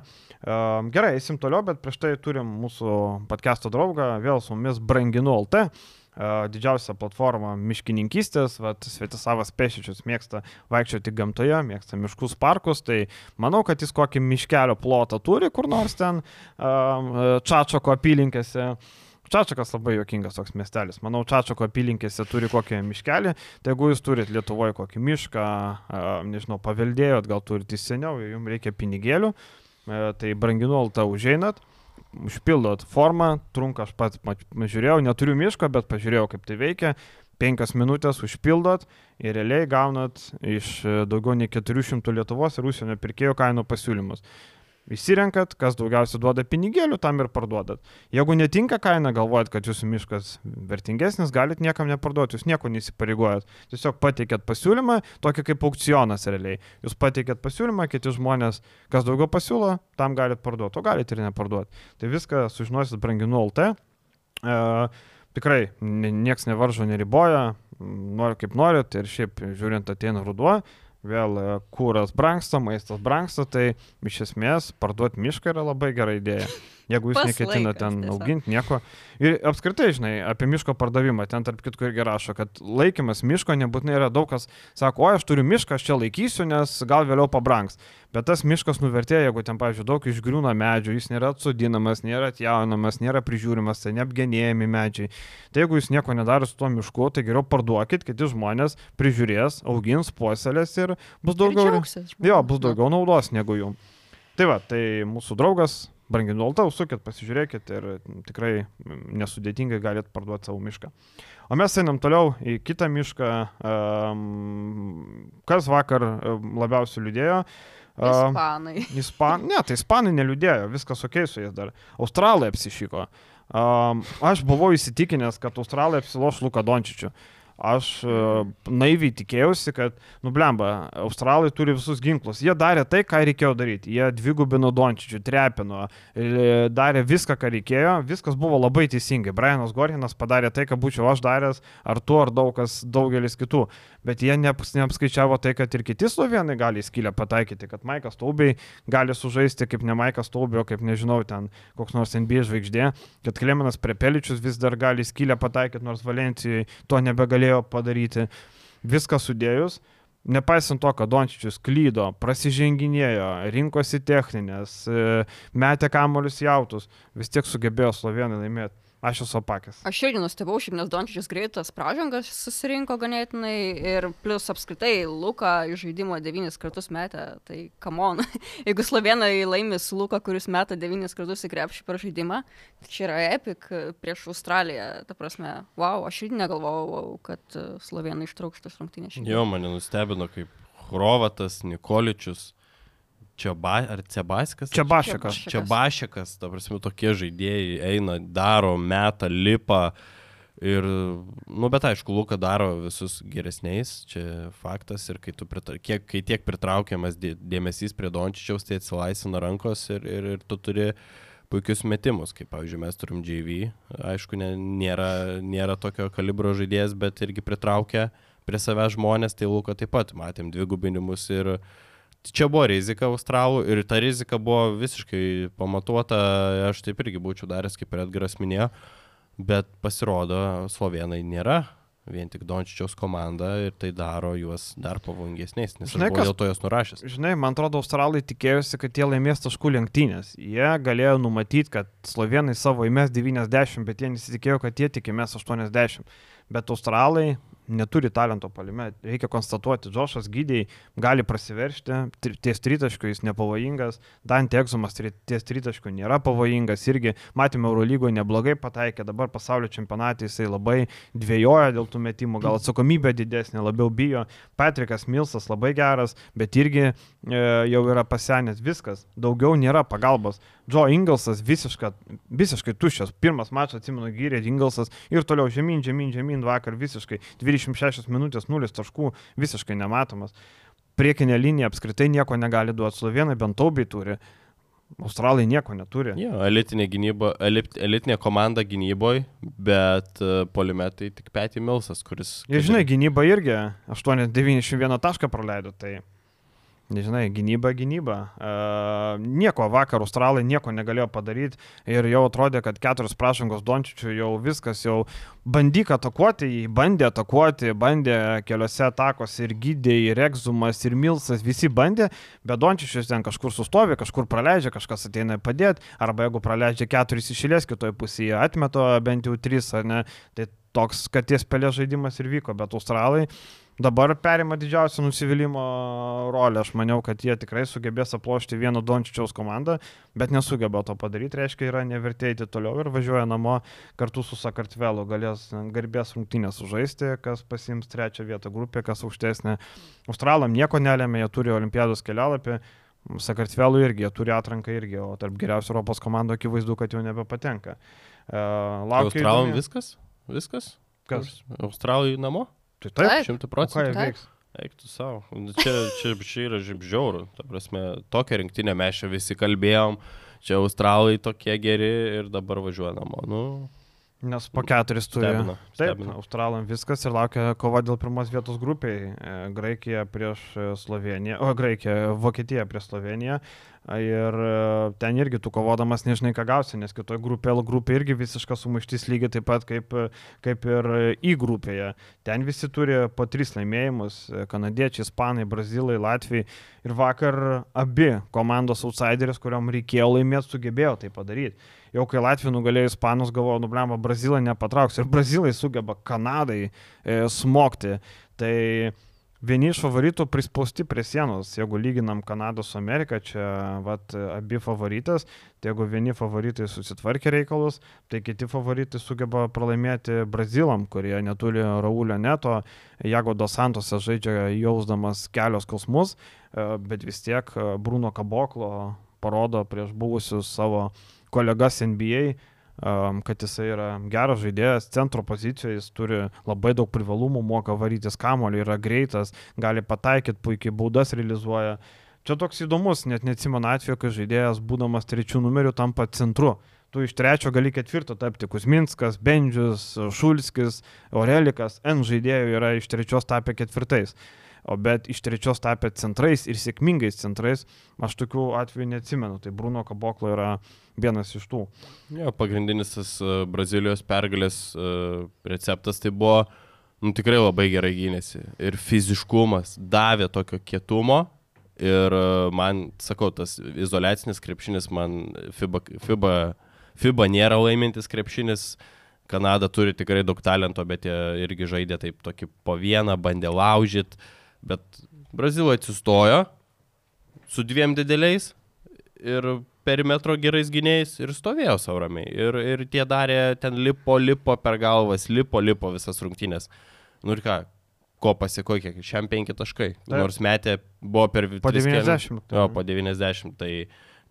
Gerai, eisim toliau, bet prieš tai turim mūsų podcast'o draugą, vėl su mumis Branginu LT. Didžiausia platforma miškininkystės, Svetisavas Pešičius mėgsta vaikščioti gamtoje, mėgsta miškus, parkus, tai manau, kad jis kokį miškelio plotą turi kur nors ten Čačoko apylinkėse. Čačakas labai jokingas toks miestelis. Manau, Čačako apylinkėse turi kokį miškelį, tai jeigu jūs turit Lietuvoje kokį mišką, nežinau, paveldėjot, gal turit iš seniau, jums reikia pinigėlių, e, tai branginu altą užeinat, užpildot formą, trunka aš pats žiūrėjau, neturiu miško, bet pažiūrėjau, kaip tai veikia. Penkias minutės užpildot ir realiai gaunat iš e, daugiau nei 400 Lietuvos ir užsienio pirkėjų kainų pasiūlymus. Įsirenkat, kas daugiausiai duoda pinigėlių, tam ir parduodat. Jeigu netinka kaina, galvojat, kad jūsų miškas vertingesnis, galit niekam neparduoti, jūs nieko neįsipareigojat. Tiesiog pateikėt pasiūlymą, tokį kaip aukcionas realiai. Jūs pateikėt pasiūlymą, kiti žmonės, kas daugiau pasiūlo, tam galit parduoti, o galit ir neparduoti. Tai viską sužinosit branginu LT. E, tikrai nieks nevaržo, neriboja, nori kaip norit ir šiaip žiūrint ateina ruduo, vėl e, kūras brangsta, maistas brangsta, tai iš esmės parduoti mišką yra labai gera idėja. Jeigu jūs neketina ten auginti nieko. Ir apskritai, žinai, apie miško pardavimą, ten tarp kitko irgi rašo, kad laikymas miško nebūtinai yra daug kas sako, o aš turiu mišką, aš čia laikysiu, nes gal vėliau pabrangs. Bet tas miškas nuvertėja, jeigu ten, pavyzdžiui, daug išgriūna medžių, jis nėra atsodinamas, nėra atjaunamas, nėra prižiūrimas, tai neapgenėjami medžiai. Tai jeigu jūs nieko nedarot su tuo mišku, tai geriau parduokit, kiti žmonės prižiūrės, augins, puoselės ir bus daugiau, jo, bus daugiau naudos negu jų. Tai va, tai mūsų draugas branginu altą, užsukit, pasižiūrėkit ir tikrai nesudėtingai galite parduoti savo mišką. O mes einam toliau į kitą mišką. Kas vakar labiausiai liūdėjo? Ispanai. Ispan... Ne, tai ispanai neliūdėjo, viskas ok su jais dar. Australai apsišyko. Um, aš buvau įsitikinęs, kad Australai apsiloš Luka Dončičiu. Aš uh, naiviai tikėjausi, kad, nublemba, australai turi visus ginklus. Jie darė tai, ką reikėjo daryti. Jie dvigubino Dončičių, trepino, e, darė viską, ką reikėjo. Viskas buvo labai teisingai. Brianas Gorhinas padarė tai, ką būčiau aš daręs, ar tu, ar daug kas, daugelis kitų. Bet jie neap, neapskaičiavo tai, kad ir kiti slovenai gali skylę pataikyti, kad Maikas Taubiai gali sužaisti kaip ne Maikas Taubio, kaip nežinau, ten koks nors NBA žvaigždė, kad Kleminas Prepeličius vis dar gali skylę pataikyti, nors Valencijai to nebegalėjo padaryti. Viską sudėjus, nepaisant to, kad Dončičius klydo, prasiženginėjo, rinkosi techninės, e, metė kamolius jautus, vis tiek sugebėjo slovenai laimėti. Aš esu opakęs. Aš irgi nustebau, šiaip nes Dončičius greitas pražangas susirinko ganėtinai ir plus apskritai Luka iš žaidimo devynis kartus metė, tai kamon. Jeigu slovenai laimi su Luka, kuris meta devynis kartus į krepšį per žaidimą, tai čia yra epic prieš Australiją. Ta prasme, wow, aš irgi negalvojau, kad slovenai ištrauks šitas rungtynės. Jo, mane nustebino, kaip Hrovatas, Nikoličius Čiaba, ar Cebaskas? Čiabašikas. Čiabašikas, ta prasme, tokie žaidėjai eina, daro, meta, lipa. Ir, nu, bet aišku, Luka daro visus geresniais, čia faktas. Ir kai, pritra... Kiek, kai tiek pritraukiamas dėmesys prie Dončičiaus, tai atsilaisvina rankos ir, ir, ir tu turi puikius metimus, kaip, pavyzdžiui, mes turim JV. Aišku, ne, nėra, nėra tokio kalibro žaidėjas, bet irgi pritraukia prie savęs žmonės, tai Luka taip pat matėm dvigubinimus ir uh, čia buvo rizika australų ir ta rizika buvo visiškai pamatuota, aš taip irgi būčiau daręs, kaip ir Edgaras minėjo, bet pasirodo, slovenai nėra vien tik Dončičiaus komanda ir tai daro juos dar pavojingesniais, nes žinai, kas dėl to jos nurašęs. Žinai, man atrodo, australai tikėjosi, kad jie laimės taškų lenktynės. Jie galėjo numatyti, kad slovenai savo įmės 90, bet jie nesitikėjo, kad jie tikimės 80. Bet australai neturi talento palime. Reikia konstatuoti, Džošas gydiai gali prasiveršti, ties tritaškių jis nepavojingas, Dante Egzumas ties tritaškių nėra pavojingas, irgi matėme Eurolygoje neblogai pataikė, dabar pasaulio čempionatė jisai labai dvėjoja dėl tų metimų, gal atsakomybė didesnė, labiau bijo. Patrikas Milsas labai geras, bet irgi e, jau yra pasenęs viskas, daugiau nėra pagalbos. Joe Inglesas visiška, visiškai tuščias, pirmas mačas atsimenu gyrė Inglesas ir toliau žemyn, žemyn, žemyn vakar visiškai 20 26 minutės 0 taškų visiškai nematomas. Priekinė linija apskritai nieko negali duoti, slovenai bent taubiai turi. Australai nieko neturi. Jo, elitinė, gynyba, elit, elitinė komanda gynyboje, bet uh, polimetai tik Petty Milsas, kuris... Ir žinai, gynyba irgi 891 tašką praleido, tai Nežinai, gynyba, gynyba. Uh, nieko vakar australai nieko negalėjo padaryti ir jau atrodė, kad keturios prašangos Dončičių jau viskas, jau bandyk atakuoti, jį bandė atakuoti, bandė keliose atakos ir gydė, ir Egzumas, ir Milsas, visi bandė, bet Dončičius ten kažkur sustovi, kažkur praleidžia, kažkas ateina padėti, arba jeigu praleidžia keturis išėlės kitoje pusėje, atmeto bent jau tris, ar ne, tai toks, kad ties pelė žaidimas ir vyko, bet australai dabar perima didžiausią nusivylimą rolę. Aš maniau, kad jie tikrai sugebės aplošti vieno Dončičiaus komandą, bet nesugeba to padaryti, reiškia, yra nevertėjti toliau ir važiuoja namo kartu su Sakartvelu, galės garbės rungtynės sužaisti, kas pasims trečią vietą grupė, kas aukštesnė. Australam nieko nelėmė, jie turi olimpiados kelialapį. Sakartvelų irgi, jie turi atranką irgi, o tarp geriausių Europos komandų akivaizdu, kad jau nebepatenka. Uh, Laukia. Australam įdomi... viskas? Viskas? Kas? Australai namo? Tai taip, šimtų procentų. Ką jie veiks? Eiktų savo. Čia, čia, čia yra žiauru. Ta prasme, tokią rinktinę mes čia visi kalbėjom, čia australai tokie geri ir dabar važiuoja namo. Nu, Nes po keturis turi. Stebina, Taip, stebina. Australam viskas ir laukia kova dėl pirmos vietos grupiai. E, Graikija prieš Sloveniją, o Graikija, Vokietija prieš Sloveniją. Ir e, ten irgi tu kovodamas nežinai, ką gausi, nes kitoje grupėje L grupė irgi visiškas sumaištis lygiai taip pat kaip, kaip ir į grupėje. Ten visi turi po tris laimėjimus - kanadiečiai, ispanai, brazilai, latviai. Ir vakar abi komandos outsideris, kuriuom reikėjo laimėti, sugebėjo tai padaryti jau kai Latvija nugalėjo Ispanus, galvoju, nublemba, Brazilai nepatrauks. Ir Brazilai sugeba Kanadai e, smogti. Tai vieni iš favoritų prispausti prie sienos, jeigu lyginam Kanadą su Amerika, čia vat, abi favoritas, tai jeigu vieni favoritai susitvarkė reikalus, tai kiti favoritai sugeba pralaimėti Brazilam, kurie neturi Raulio neto, Jago dos Santose žaidžia jausdamas kelios kosmus, e, bet vis tiek e, Bruno Kaboklo parodo prieš buvusius savo kolegas NBA, kad jisai yra geras žaidėjas, centro pozicijoje, jis turi labai daug privalumų, moka varytis kamolį, yra greitas, gali pataikyti, puikiai baudas realizuoja. Čia toks įdomus, net neatsimenu atveju, kai žaidėjas, būdamas trečių numerių, tampa centru tu iš trečio gali ketvirto tapti. Kusminskas, Bendžius, Šulskis, Aurelikas, N žaidėjų yra iš trečios tapę ketvirtais. O bet iš trečios tapę centrais ir sėkmingais centrais, aš tokių atvejų neatsimenu. Tai Bruno Kaboklo yra vienas iš tų. Jo, pagrindinis tas uh, Brazilijos pergalės uh, receptas tai buvo, nu tikrai labai gerai gynėsi. Ir fiziškumas davė tokio kietumo. Ir uh, man, sakau, tas izolacinis krepšinis man FIBA, FIBA FIBA nėra laimintis krepšinis. Kanada turi tikrai daug talento, bet jie irgi žaidė taip tokį po vieną, bandė laužyti. Bet Brazilai atsistojo su dviem dideliais ir perimetro gerais gynėjais ir stovėjo sauramiai. Ir, ir tie darė ten lipo, lipo per galvas, lipo, lipo visas rungtynės. Nu ir ką, ko pasiko, kiek šiam penki taškai. Taip. Nors metė buvo per po 90. Jo, po 90. Tai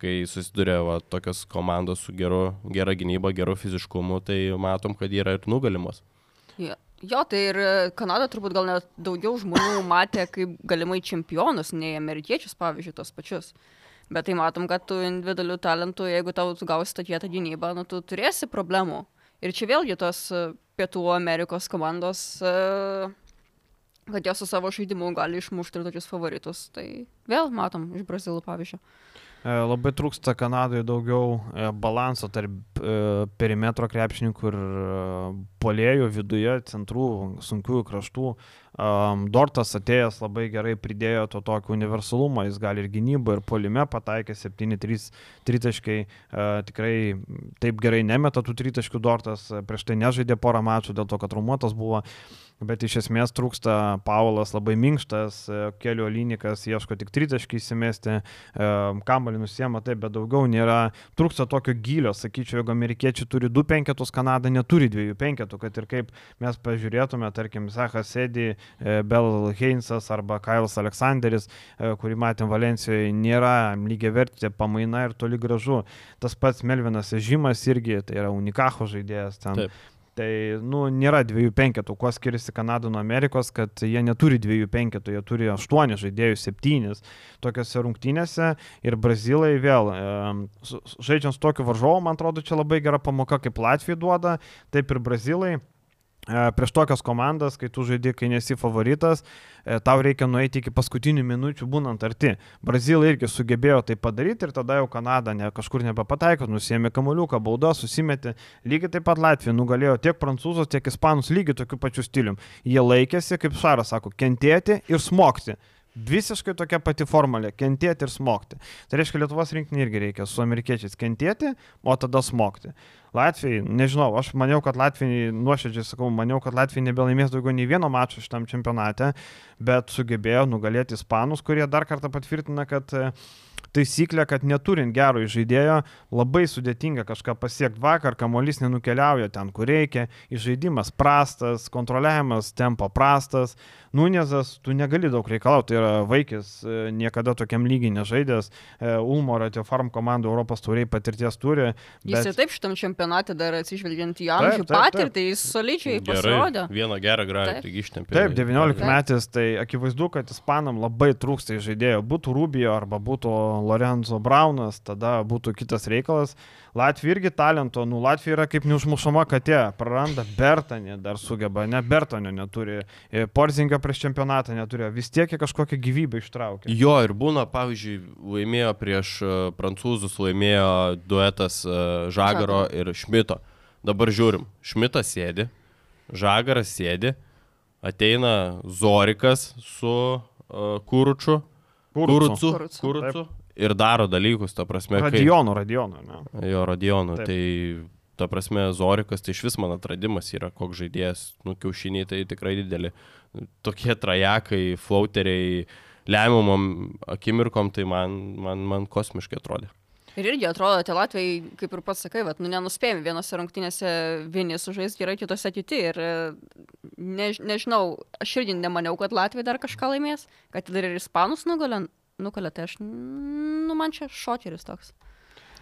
kai susiduria va, tokios komandos su geru, gera gynyba, geru fiziškumu, tai matom, kad yra ir nugalimos. Ja. Jo, tai ir Kanada turbūt gal net daugiau žmonių matė kaip galimai čempionus, nei amerikiečius, pavyzdžiui, tos pačius. Bet tai matom, kad tu individualių talentų, jeigu tau gausi statytą gynybą, nu, tu turėsi problemų. Ir čia vėlgi tos e, Pietų Amerikos komandos, e, kad jos su savo žaidimu gali išmušti tokius favoritus. Tai vėl matom iš Brazilų pavyzdžio. E, labai trūksta Kanadoje daugiau e, balanso tarp e, perimetro krepšininkų ir polėjų viduje, centrų, sunkiųjų kraštų. Dortas atėjęs labai gerai pridėjo to tokio universalumo, jis gali ir gynybą, ir polime pataikė 7-3 tritaškai, tikrai taip gerai nemeta tų tritaškių Dortas, prieš tai nežaidė porą mačų dėl to, kad traumuotas buvo. Bet iš esmės trūksta Paulas labai minkštas, e, kelio lynikas ieško tik tritaškį įsimesti, e, kamalį nusiema taip, bet daugiau nėra. Trūksta tokio gilio, sakyčiau, jeigu amerikiečiai turi du penketus, Kanada neturi dviejų penketų, kad ir kaip mes pažiūrėtume, tarkim, Zachas Sedi, e, Bel Heinsas arba Kailas Aleksandris, kurį matėm Valencijoje, nėra lygiai vertė pamaina ir toli gražu. Tas pats Melvinas Žymas irgi, tai yra unikaho žaidėjas ten. Taip Tai, nu, nėra dviejų penketų. Kuo skiriasi Kanada nuo Amerikos, kad jie neturi dviejų penketų, jie turi aštuoni žaidėjus, septynis tokiuose rungtynėse. Ir Brazilai vėl, e, žaidžiant su tokiu varžovu, man atrodo, čia labai gera pamoka, kaip Latvija duoda, taip ir Brazilai prieš tokias komandas, kai tu žaidži, kai nesi favoritas, e, tau reikia nueiti iki paskutinių minučių būnant arti. Brazilai irgi sugebėjo tai padaryti ir tada jau Kanada ne, kažkur nebepataiko, nusėmė kamuoliuką, baudą, susimetė. Lygiai taip pat Latvija nugalėjo tiek prancūzus, tiek ispanus lygiai tokiu pačiu stiliumi. Jie laikėsi, kaip Šaras sako, kentėti ir smogti. Visiškai tokia pati formulė - kentėti ir smogti. Tai reiškia, Lietuvos rinkinį irgi reikia su amerikiečiais kentėti, o tada smogti. Latvijai, nežinau, aš maniau, kad Latvijai, nuoširdžiai sakau, maniau, kad Latvijai nebelaimės daugiau nei vieno mačo šitam čempionate, bet sugebėjo nugalėti ispanus, kurie dar kartą patvirtina, kad uh, taisyklė, kad neturint gero žaidėjo labai sudėtinga kažką pasiekti. Vakar kamuolys nenukeliauja ten, kur reikia, žaidimas prastas, kontroliavimas tempo prastas. Nunezas, tu negali daug reikalauti, tai yra vaikis, e, niekada tokiam lygiai nežaidęs, e, Ulmo Ratio Farm komandų Europos tauriai patirties turi. Bet... Jis ir taip šitam čempionate dar atsižvelgiant į amžių patirtį, jis solidžiai pasirodė. Vieną gerą gražą tik ištempė. Taip, 19 metais, tai akivaizdu, kad ispanam labai trūksta žaidėjo. Būtų Rubio arba būtų Lorenzo Braunas, tada būtų kitas reikalas. Latvija irgi talento, nu Latvija yra kaip neužmušama katė, praranda Bertanį, dar sugeba, ne Bertanio neturi, e, Porzinga prieš čempionatą neturi, vis tiek kažkokią gyvybę ištraukia. Jo, ir būna, pavyzdžiui, laimėjo prieš uh, prancūzus, laimėjo duetas uh, Žagaro ir Šmito. Dabar žiūrim, Šmitas sėdi, Žagaras sėdi, ateina Zorikas su uh, Kuruču, Kurucu, Kurucu, Kurucu ir daro dalykus, ta prasme. Radionų, radionų, ne. Jo, radionų. Taip. Tai ta prasme, Zorikas, tai iš vis man atradimas yra, koks žaidėjas, nu, kiaušiniai tai tikrai dideli. Tokie trajekai, flauteriai, lemiamom akimirkom, tai man, man, man kosmiškai atrodė. Ir irgi atrodo, tie Latvijai, kaip ir pats sakai, vat, nu, nenuspėjami vienose rungtynėse vieni sužais gerai, kitose kiti. Ir ne, nežinau, aš irgi nemaniau, kad Latvija dar kažką laimės, kad dar ir ispanus nugalė, nukalė, tai aš, nu, man čia šokeris toks.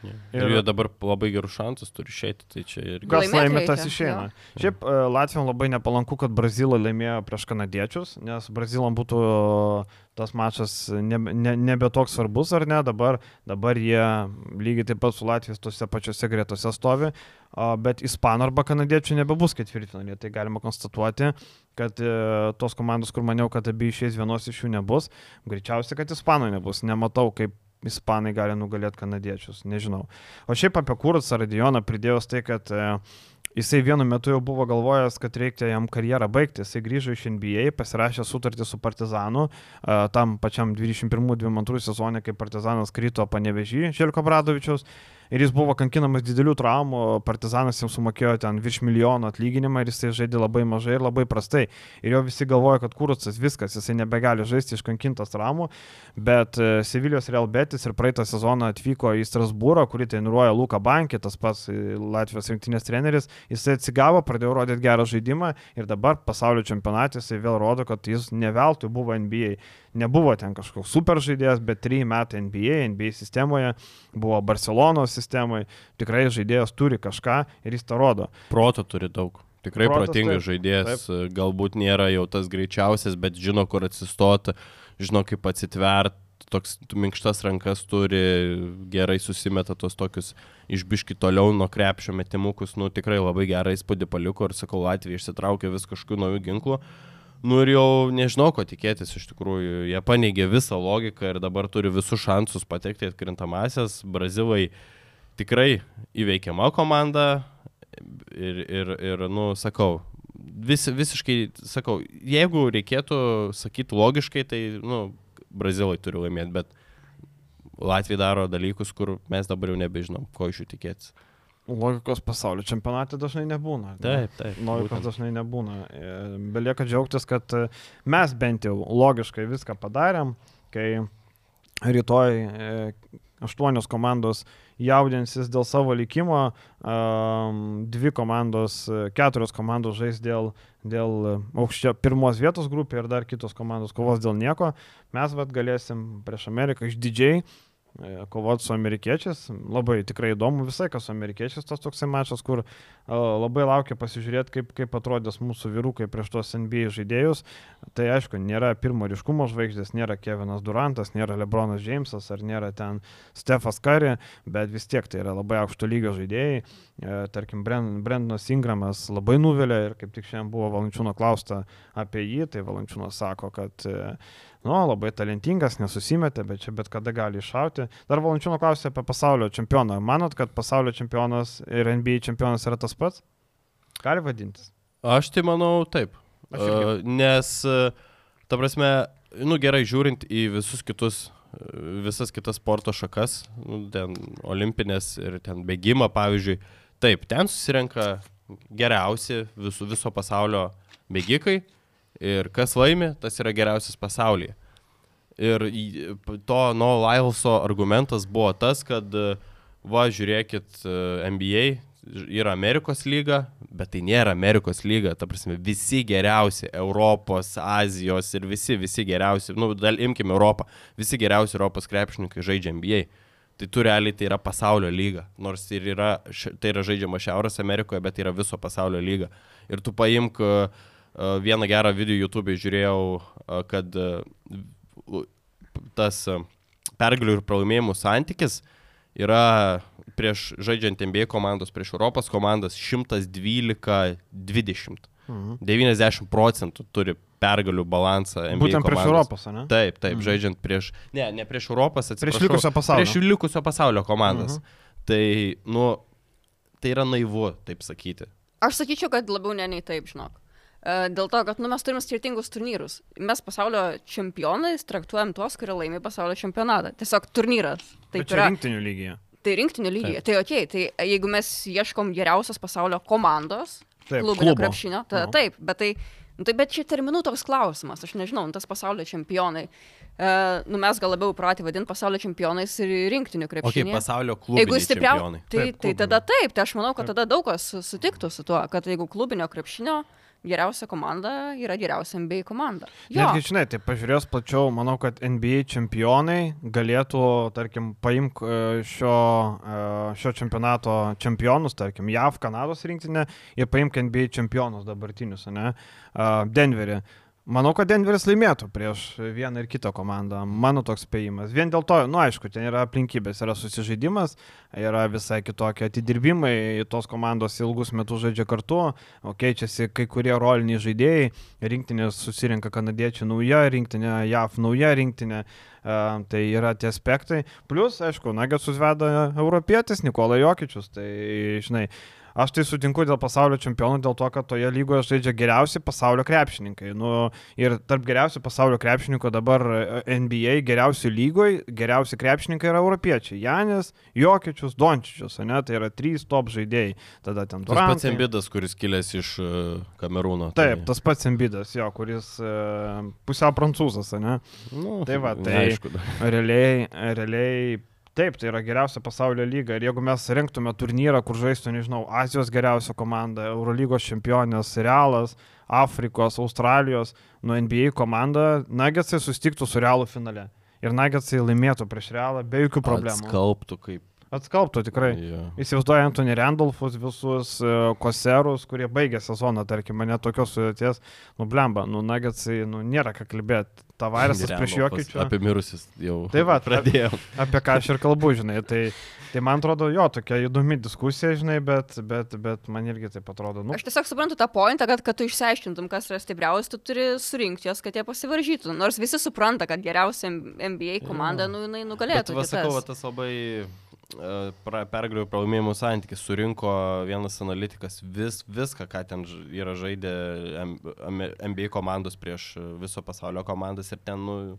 Ir, ir jie dabar labai gerus šansus turi išeiti, tai čia ir... Kas Laimėti laimė, tas išeina. jo. Šiaip e, Latvijam labai nepalanku, kad Brazilai laimėjo prieš kanadiečius, nes Brazilam būtų tas mačas nebe, ne, nebe toks svarbus ar ne, dabar, dabar jie lygiai taip pat su Latvijos tose pačiose gretose stovi, bet Ispanų arba kanadiečių nebebus ketvirtfinalį, tai galima konstatuoti, kad e, tos komandos, kur maniau, kad abi išės vienos iš jų nebus, greičiausiai, kad Ispanų nebus, nematau, kaip Ispanai gali nugalėti kanadiečius, nežinau. O šiaip apie Kursą Radioną pridėjus tai, kad e, jisai vienu metu jau buvo galvojęs, kad reikia jam karjerą baigti. Jisai grįžo iš NBA, pasirašė sutartį su Partizanu, tam pačiam 21-22 sezonė, kai Partizanas krito panevežį Želko Bradovičiaus. Ir jis buvo kankinamas didelių traumų, Partizanas jam sumokėjo ten virš milijono atlyginimą ir jisai žaidė labai mažai ir labai prastai. Ir jo visi galvoja, kad Kursas viskas, jisai nebegali žaisti iškankintas traumų, bet e, Sevilijos Real Betis ir praeitą sezoną atvyko į Strasbūrą, kurį treniruoja Luka Bankė, tas pats e, Latvijos rinktinės treneris, jisai atsigavo, pradėjo rodyti gerą žaidimą ir dabar pasaulio čempionatė jisai vėl rodo, kad jis neveltui buvo NBA. Nebuvo ten kažkoks super žaidėjas, bet 3 metai NBA, NBA sistemoje, buvo Barcelonos sistemoje, tikrai žaidėjas turi kažką ir jis tą rodo. Proto turi daug. Tikrai Protas, protingas taip, žaidėjas, galbūt nėra jau tas greičiausias, bet žino, kur atsistoti, žino, kaip atsitvert, toks minkštas rankas turi, gerai susimeta tos tokius išbiški toliau nuo krepšio metimukus, nu tikrai labai gerą įspūdį paliko ir sakau, Latvija išsitraukė vis kažkokių naujų ginklų. Nu ir jau nežinau, ko tikėtis iš tikrųjų. Jie paneigė visą logiką ir dabar turi visus šansus patekti atkrintamasias. Brazilai tikrai įveikiama komanda ir, ir, ir nu, sakau, vis, visiškai, sakau, jeigu reikėtų sakyti logiškai, tai, nu, Brazilai turi laimėti, bet Latvija daro dalykus, kur mes dabar jau nebežinom, ko iš jų tikėtis. Logikos pasaulio čempionate dažnai nebūna. ne? Taip, taip. Logikos būtent. dažnai nebūna. Belieka džiaugtis, kad e, mes bent jau logiškai viską padarėm, kai rytoj e, aštuonios komandos jaudinsis dėl savo likimo, dvi komandos, e, keturios komandos žais dėl, dėl aukščio pirmos vietos grupė ir dar kitos komandos kovos dėl nieko. Mes vad galėsim prieš Ameriką išdidžiai kovoti su amerikiečiais. Labai tikrai įdomu visai, kas su amerikiečiais tas toksai mačas, kur a, labai laukia pasižiūrėti, kaip, kaip atrodys mūsų vyrukai prieš tos NBA žaidėjus. Tai aišku, nėra pirmo ryškumo žvaigždės, nėra Kevinas Durantas, nėra Lebronas Jamesas ar nėra ten Stefas Kari, bet vis tiek tai yra labai aukšto lygio žaidėjai. E, tarkim, Bren- Brendonas Ingramas labai nuvelia ir kaip tik šiandien buvo Valančiūno klausta apie jį, tai Valančiūnas sako, kad e, nu, labai talentingas, nesusimetė, bet čia bet kada gali iššauti. Dar Valančiūno klausė apie pasaulio čempioną. Manot, kad pasaulio čempionas ir NBA čempionas yra tas pats? Gali vadintis. Aš tai manau taip. Aš irgi. Uh, nes, uh, ta prasme, nu gerai žiūrint į visus kitus, uh, visas kitas sporto šakas, nu, ten olimpinės ir ten bėgimą, pavyzdžiui, taip, ten susirenka geriausi visų, viso pasaulio bėgikai ir kas laimi, tas yra geriausias pasaulyje. Ir to No Lylso argumentas buvo tas, kad va, žiūrėkit, NBA yra Amerikos lyga, bet tai nėra Amerikos lyga, ta prasme, visi geriausi Europos, Azijos ir visi, visi geriausi, nu, dal imkime Europą, visi geriausi Europos krepšininkai žaidžia NBA. Tai tu realiai tai yra pasaulio lyga, nors ir yra, tai yra žaidžiama Šiaurės Amerikoje, bet tai yra viso pasaulio lyga. Ir tu paimk uh, vieną gerą video YouTube žiūrėjau, uh, kad u- tas pergalių ir pralaimėjimų santykis yra prieš žaidžiant NBA komandos, prieš Europos komandas 112-20. Mhm. 90 procentų turi pergalių balansą. NBA Būtent prieš komandos. Europos, ne? Taip, taip, Mhm. žaidžiant prieš, ne, ne prieš Europos, atsiprašau. Prieš likusio pasaulio. Prieš likusio pasaulio komandas. Mhm. Tai, nu, tai yra naivu, taip sakyti. Aš sakyčiau, kad labiau ne nei taip, žinok. E, Dėl to, kad nu, mes turime skirtingus turnyrus. Mes pasaulio čempionais traktuojam tuos, kurie laimi pasaulio čempionatą. Tiesiog turnyras. Tai Taip yra. rinktinių lygyje. Tai rinktinių lygiai. Tai ok, tai jeigu mes ieškom geriausios pasaulio komandos, Taip, klubinio klubo. krepšinio, tai Nu. taip, bet tai, nu, tai bet čia terminų toks klausimas, aš nežinau, nu, tas pasaulio čempionai. Uh, nu, mes gal labiau pratį vadinti pasaulio čempionais ir rinktinių O kaip krepšinio. pasaulio Jeigu klubiniai stipriau, tai, Taip, tai klubinio. tada taip, tai aš manau, kad tada daug kas su- sutiktų su tuo, kad jeigu klubinio krepšinio geriausia komanda yra geriausia NBA komanda. Jo, Netgi, žinai, tai pažiūrėjus plačiau, manau, kad NBA čempionai galėtų, tarkim, paimk e, šio, e, šio čempionato čempionus, tarkim, JAV, Kanados rinktinę ir paimk NBA čempionus dabartinius, ne, e, Denverį. Manau, kad Denveris laimėtų prieš vieną ir kitą komandą. Mano toks spėjimas. Vien dėl to, nu, aišku, ten yra aplinkybės, yra susižaidimas, yra visai kitokie atidirbimai, tos komandos ilgus metus žaidžia kartu, o keičiasi kai kurie roliniai žaidėjai, rinktinės susirinka kanadiečių nauja rinktinė, JAF nauja rinktinė, uh, tai yra tie aspektai. Plus, aišku, Nagets susveda europietis Nikola Jokičius, tai, žinai, uh, Aš tai sutinku dėl pasaulio čempionų, dėl to, kad toje lygoje žaidžia geriausi pasaulio krepšininkai. Nu, ir tarp geriausių pasaulio krepšininkų dabar e, NBA geriausių lygoje, geriausi krepšininkai yra europiečiai. Janis, Jokičius, Dončičius, ne, tai yra trys top žaidėjai. Tada ten tas pats Embidas, kuris kilęs iš e, Kamerūno. Tai... Taip, tas pats Embidas, jo, kuris uh, pusiau prancūzas, ne? Nu, tai va, tai aišku. Realiai, realiai Taip, tai yra geriausia pasaulio lyga. Ir jeigu mes rinktume turnyrą, kur žaistų, nežinau, Azijos geriausia komanda, Eurolygos čempionės, Realas, Afrikos, Australijos, nu NBA komanda, Nagetsai sustiktų su Realu finale. Ir Nagetsai laimėtų prieš Realą be jokių problemų. Skalbtų kaip Atskalbtų tikrai. Yeah. Įsivaizduoju Antony Randolfus, visus uh, koserus, kurie baigė sezoną, tarkim, mane tokios sudėties, nublemba, nu, nagetsai, nu, nėra ką kalbėti. Tavaresas prieš jokičių. Apie mirusius jau. Tai va, pradėjau. Apie ką aš ir kalbu, žinai. Tai, tai man atrodo, jo, tokia įdomi diskusija, žinai, bet, bet, bet man irgi taip atrodo. Nu. Aš tiesiog suprantu tą pointą, kad, kad tu išsiaiškintum, kas yra stipriausias, tu turi surinkti juos, kad jie pasivaržytų. Nors visi supranta, kad geriausia NBA komanda, ja. nu, jinai nugalėtų. Bet, va, sakau, tas labai pergalių pralaimėjimų santykis. Surinko vienas analitikas vis, viską, ką ten yra žaidę NBA komandos prieš viso pasaulio komandas ir ten, nu,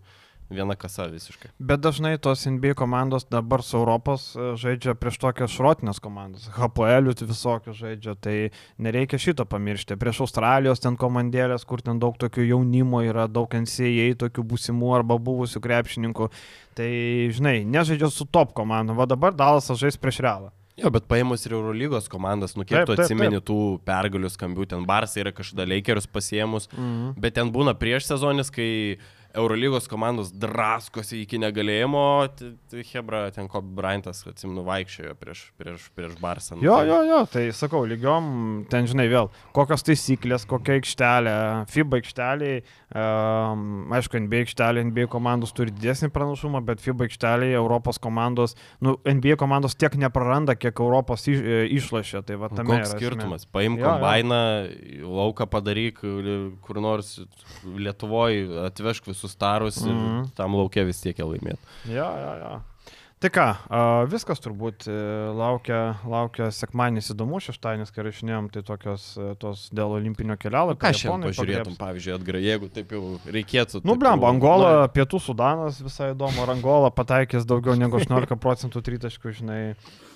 viena kasa visiškai. Bet dažnai tos NBA komandos dabar su Europos e, žaidžia prieš tokias šrotinės komandas. HPL visokių žaidžia, tai nereikia šito pamiršti. Prieš Australijos ten komandėlės, kur ten daug tokių jaunimo yra, daug NCAA, tokių būsimų arba buvusių krepšininkų. Tai, žinai, nežaidžia su top komandom. Va dabar Dalasas žais prieš Realą. Jo, bet paėmus ir Eurolygos komandas, nu kiek taip, tu atsimeni taip, taip. tų pergalių skambių, ten Barsai yra kažkada Lakerius pasiemus, -hmm. bet ten būna prieš sezonis, kai Eurolygos komandos draskosi iki negalėjimo, tai Hebra, ten Kob Bryantas, atsimenu, vaikščiojo prieš, prieš, prieš Barsą. Jo, jo, jo, tai sakau, lygiom, ten žinai vėl, kokios taisyklės, kokia aikštelė, FIBA aikšteliai, um, aišku, NBA aikštelė, NBA komandos turi didesnį pranašumą, bet FIBA aikšteliai Europos komandos, nu, NBA komandos tiek nepraranda, kiek Europos iš, e, išlašė. Tai va, tame Koks skirtumas? Paimk kombainą, lauką padaryk, kur nors Lietuvoje atvežk visus sustarus mm -hmm. ir mhm. tam laukia vis tiek laimėti. Ja, ja, ja. Tai ką, viskas turbūt e, laukia, laukia sekmanis įdomus, šeštadienis, kai rašinėjom, tai tokios e, tos dėl olimpinio kelio. Ką šiandien pažiūrėtum, pavyzdžiui, atgra, jeigu taip jau reikėtų. Nu, blemba, Angola, nu... Pietų Sudanas visai įdomu, ar Angola pataikys daugiau negu 18 procentų tritaškų, žinai.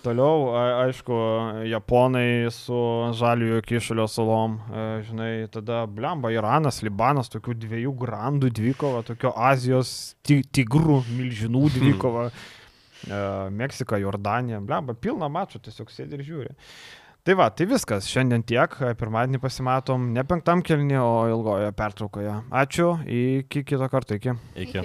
Toliau, aišku, Japonai su žaliojo kišulio salom, e, žinai, tada blemba, Iranas, Libanas, tokių dviejų grandų dvikova, tokio Azijos tigrų milžinų dvikova, e, Meksika, Jordanija, blemba, pilna mačų, tiesiog sėdi ir žiūri. Tai va, tai viskas, šiandien tiek, pirmadienį pasimatom ne penktam kelniui, o ilgoje pertraukoje. Ačiū, iki kito karto. Iki. iki.